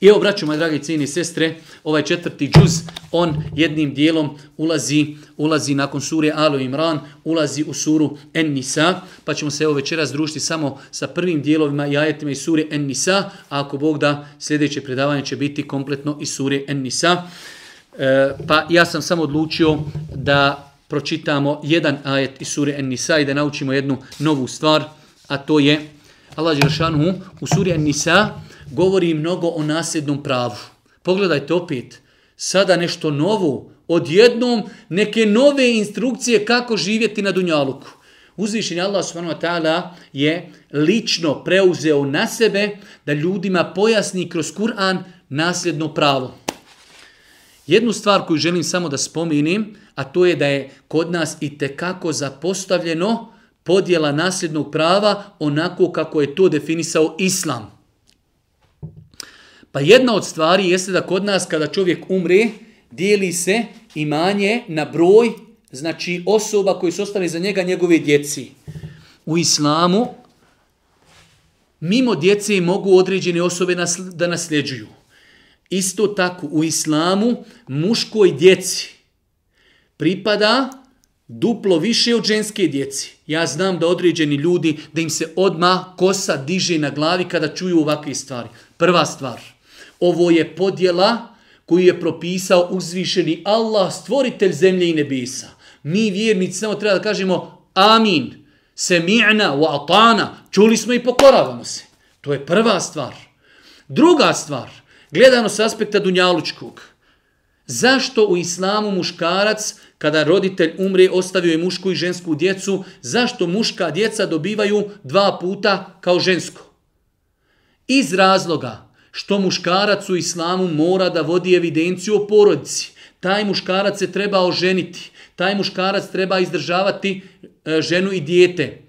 I evo, braću, moje dragi cijeni sestre, ovaj četvrti džuz, on jednim dijelom ulazi, ulazi nakon sure Alu Imran, ulazi u suru En Nisa, pa ćemo se evo večera združiti samo sa prvim dijelovima i ajetima iz sure En Nisa, a ako Bog da, sljedeće predavanje će biti kompletno iz sure En Nisa. E, pa ja sam samo odlučio da pročitamo jedan ajet iz sure En Nisa i da naučimo jednu novu stvar, a to je Allah Đeršanu u suri En Nisa, govori mnogo o nasljednom pravu. Pogledajte opet, sada nešto novo, odjednom neke nove instrukcije kako živjeti na Dunjaluku. Uzvišenje Allah subhanahu wa ta'ala je lično preuzeo na sebe da ljudima pojasni kroz Kur'an nasljedno pravo. Jednu stvar koju želim samo da spominim, a to je da je kod nas i tekako zapostavljeno podjela nasljednog prava onako kako je to definisao Islam. Pa jedna od stvari jeste da kod nas kada čovjek umre, dijeli se imanje na broj, znači osoba koji su ostali za njega njegove djeci. U islamu, mimo djece mogu određene osobe da nasljeđuju. Isto tako u islamu muškoj djeci pripada duplo više od ženske djeci. Ja znam da određeni ljudi, da im se odma kosa diže na glavi kada čuju ovakve stvari. Prva stvar – Ovo je podjela koju je propisao uzvišeni Allah, stvoritelj zemlje i nebesa. Mi vjernici samo treba da kažemo amin, semi'na wa atana, čuli smo i pokoravamo se. To je prva stvar. Druga stvar, gledano s aspekta Dunjalučkog. Zašto u islamu muškarac, kada roditelj umre, ostavio je mušku i žensku djecu, zašto muška djeca dobivaju dva puta kao žensko? Iz razloga, što muškarac u islamu mora da vodi evidenciju o porodici. Taj muškarac se treba oženiti. Taj muškarac treba izdržavati e, ženu i dijete.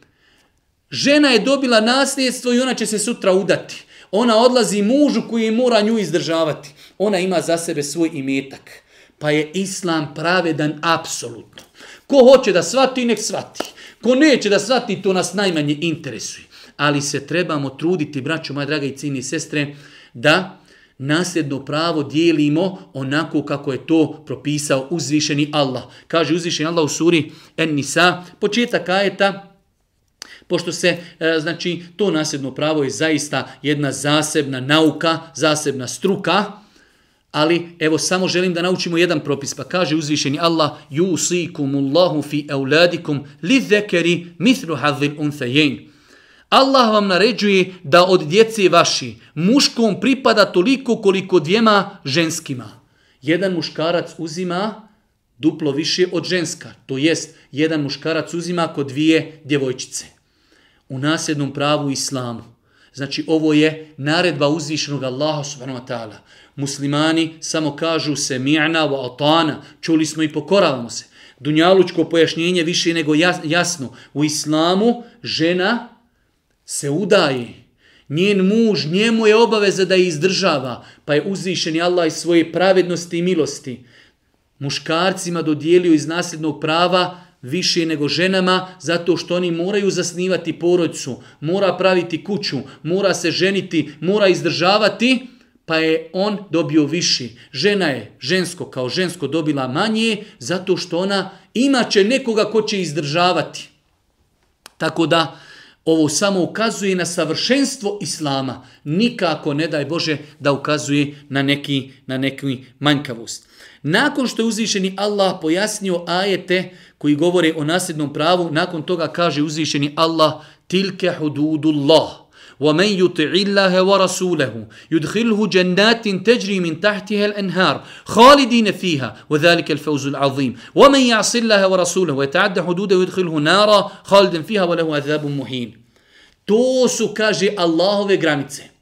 Žena je dobila nasljedstvo i ona će se sutra udati. Ona odlazi mužu koji mora nju izdržavati. Ona ima za sebe svoj imetak. Pa je islam pravedan apsolutno. Ko hoće da svati, nek svati. Ko neće da svati, to nas najmanje interesuje. Ali se trebamo truditi, braćo, moja draga i cini sestre, da nasljedno pravo dijelimo onako kako je to propisao uzvišeni Allah. Kaže uzvišeni Allah u suri En-Nisa, početak ajeta, pošto se, e, znači, to nasljedno pravo je zaista jedna zasebna nauka, zasebna struka, ali evo samo želim da naučimo jedan propis, pa kaže uzvišeni Allah, yusikumullahu fi euladikum li zekeri mithru hadhil unthajen. Allah vam naređuje da od djece vaši muškom pripada toliko koliko dvijema ženskima. Jedan muškarac uzima duplo više od ženska. To jest, jedan muškarac uzima kod dvije djevojčice. U nasljednom pravu islamu. Znači, ovo je naredba uzvišenog Allaha subhanahu wa ta'ala. Muslimani samo kažu se mi'na wa atana. Čuli smo i pokoravamo se. Dunjalučko pojašnjenje više nego jasno. U islamu žena se udaje, njen muž, njemu je obaveza da je izdržava, pa je uzvišen je Allah iz svoje pravednosti i milosti. Muškarcima dodijelio iz nasljednog prava više nego ženama, zato što oni moraju zasnivati porodcu, mora praviti kuću, mora se ženiti, mora izdržavati, pa je on dobio više. Žena je žensko kao žensko dobila manje zato što ona imaće nekoga ko će izdržavati. Tako da ovo samo ukazuje na savršenstvo islama. Nikako ne daj Bože da ukazuje na neki, na neki manjkavost. Nakon što je uzvišeni Allah pojasnio ajete koji govore o nasljednom pravu, nakon toga kaže uzvišeni Allah tilke hududullah. ومن يطع الله ورسوله يدخله جنات تجري من تحتها الانهار خالدين فيها وذلك الفوز العظيم ومن يعص الله ورسوله ويتعدى حدوده يدخله نارا خالدا فيها وله عذاب مهين To su, kaže, Allahove granice.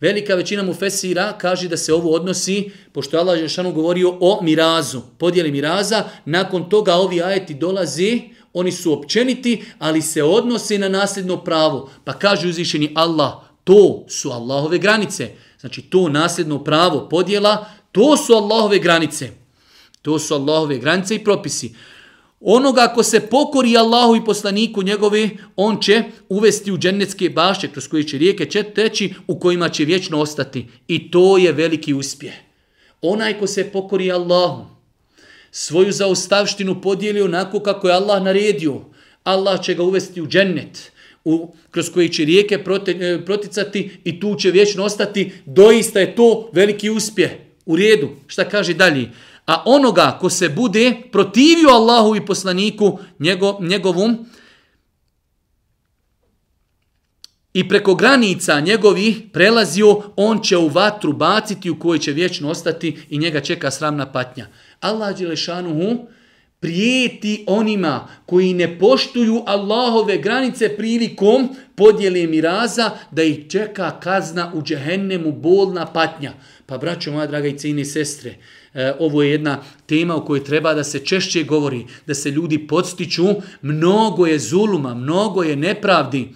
Velika većina mu fesira kaže da se ovo odnosi, pošto Allah Žešanu govorio o mirazu, podijeli miraza, nakon toga ovi ajeti dolazi, oni su općeniti, ali se odnose na nasljedno pravo. Pa kaže uzvišeni Allah, to su Allahove granice. Znači to nasljedno pravo podjela, to su Allahove granice. To su Allahove granice i propisi. Onoga ko se pokori Allahu i poslaniku njegove, on će uvesti u džennetske bašće kroz koje će rijeke će teći u kojima će vječno ostati. I to je veliki uspjeh. Onaj ko se pokori Allahu, svoju zaostavštinu podijeli onako kako je Allah naredio. Allah će ga uvesti u džennet, u, kroz koji će rijeke prote, e, proticati i tu će vječno ostati. Doista je to veliki uspjeh. U redu. Šta kaže dalje? A onoga ko se bude protivio Allahu i poslaniku njego, njegovom i preko granica njegovih prelazio, on će u vatru baciti u kojoj će vječno ostati i njega čeka sramna patnja. Allah Đelešanuhu prijeti onima koji ne poštuju Allahove granice prilikom podjele miraza da ih čeka kazna u džehennemu bolna patnja. Pa braćo moja draga i cijene sestre, e, ovo je jedna tema o kojoj treba da se češće govori, da se ljudi podstiču, mnogo je zuluma, mnogo je nepravdi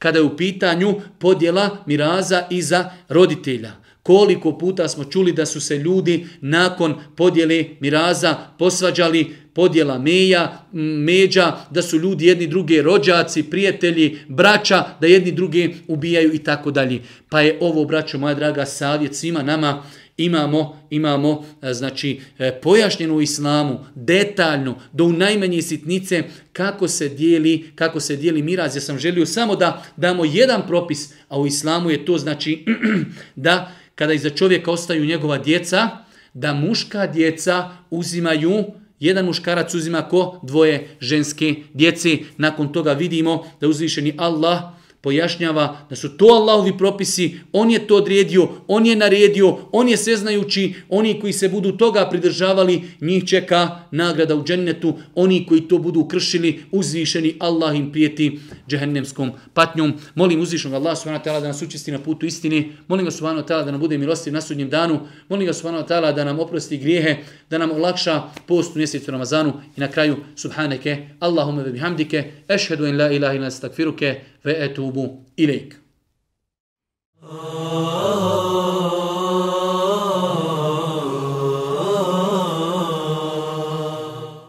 kada je u pitanju podjela miraza iza roditelja. Koliko puta smo čuli da su se ljudi nakon podjele miraza posvađali podjela meja, međa, da su ljudi jedni druge rođaci, prijatelji, braća, da jedni druge ubijaju i tako dalje. Pa je ovo, braćo moja draga, savjet svima nama, imamo imamo e, znači e, pojašnjeno u islamu detaljno do u najmanje sitnice kako se dijeli kako se dijeli miraz ja sam želio samo da damo jedan propis a u islamu je to znači da kada iza čovjeka ostaju njegova djeca, da muška djeca uzimaju, jedan muškarac uzima ko dvoje ženske djece. Nakon toga vidimo da uzvišeni Allah pojašnjava da su to Allahovi propisi, on je to odredio, on je naredio, on je sveznajući, oni koji se budu toga pridržavali, njih čeka nagrada u džennetu, oni koji to budu kršili, uzvišeni Allah im prijeti džehennemskom patnjom. Molim uzvišnog Allah subhanahu wa ta'ala da nas učesti na putu istine, molim ga subhanahu wa ta'ala da nam bude milostiv na sudnjem danu, molim ga subhanahu wa ta'ala da nam oprosti grijehe, da nam olakša post u mjesecu Ramazanu i na kraju subhaneke, Allahumma bihamdike, ešhedu in la ilaha ila stakfiruke, ve etubu ilejk. Oh.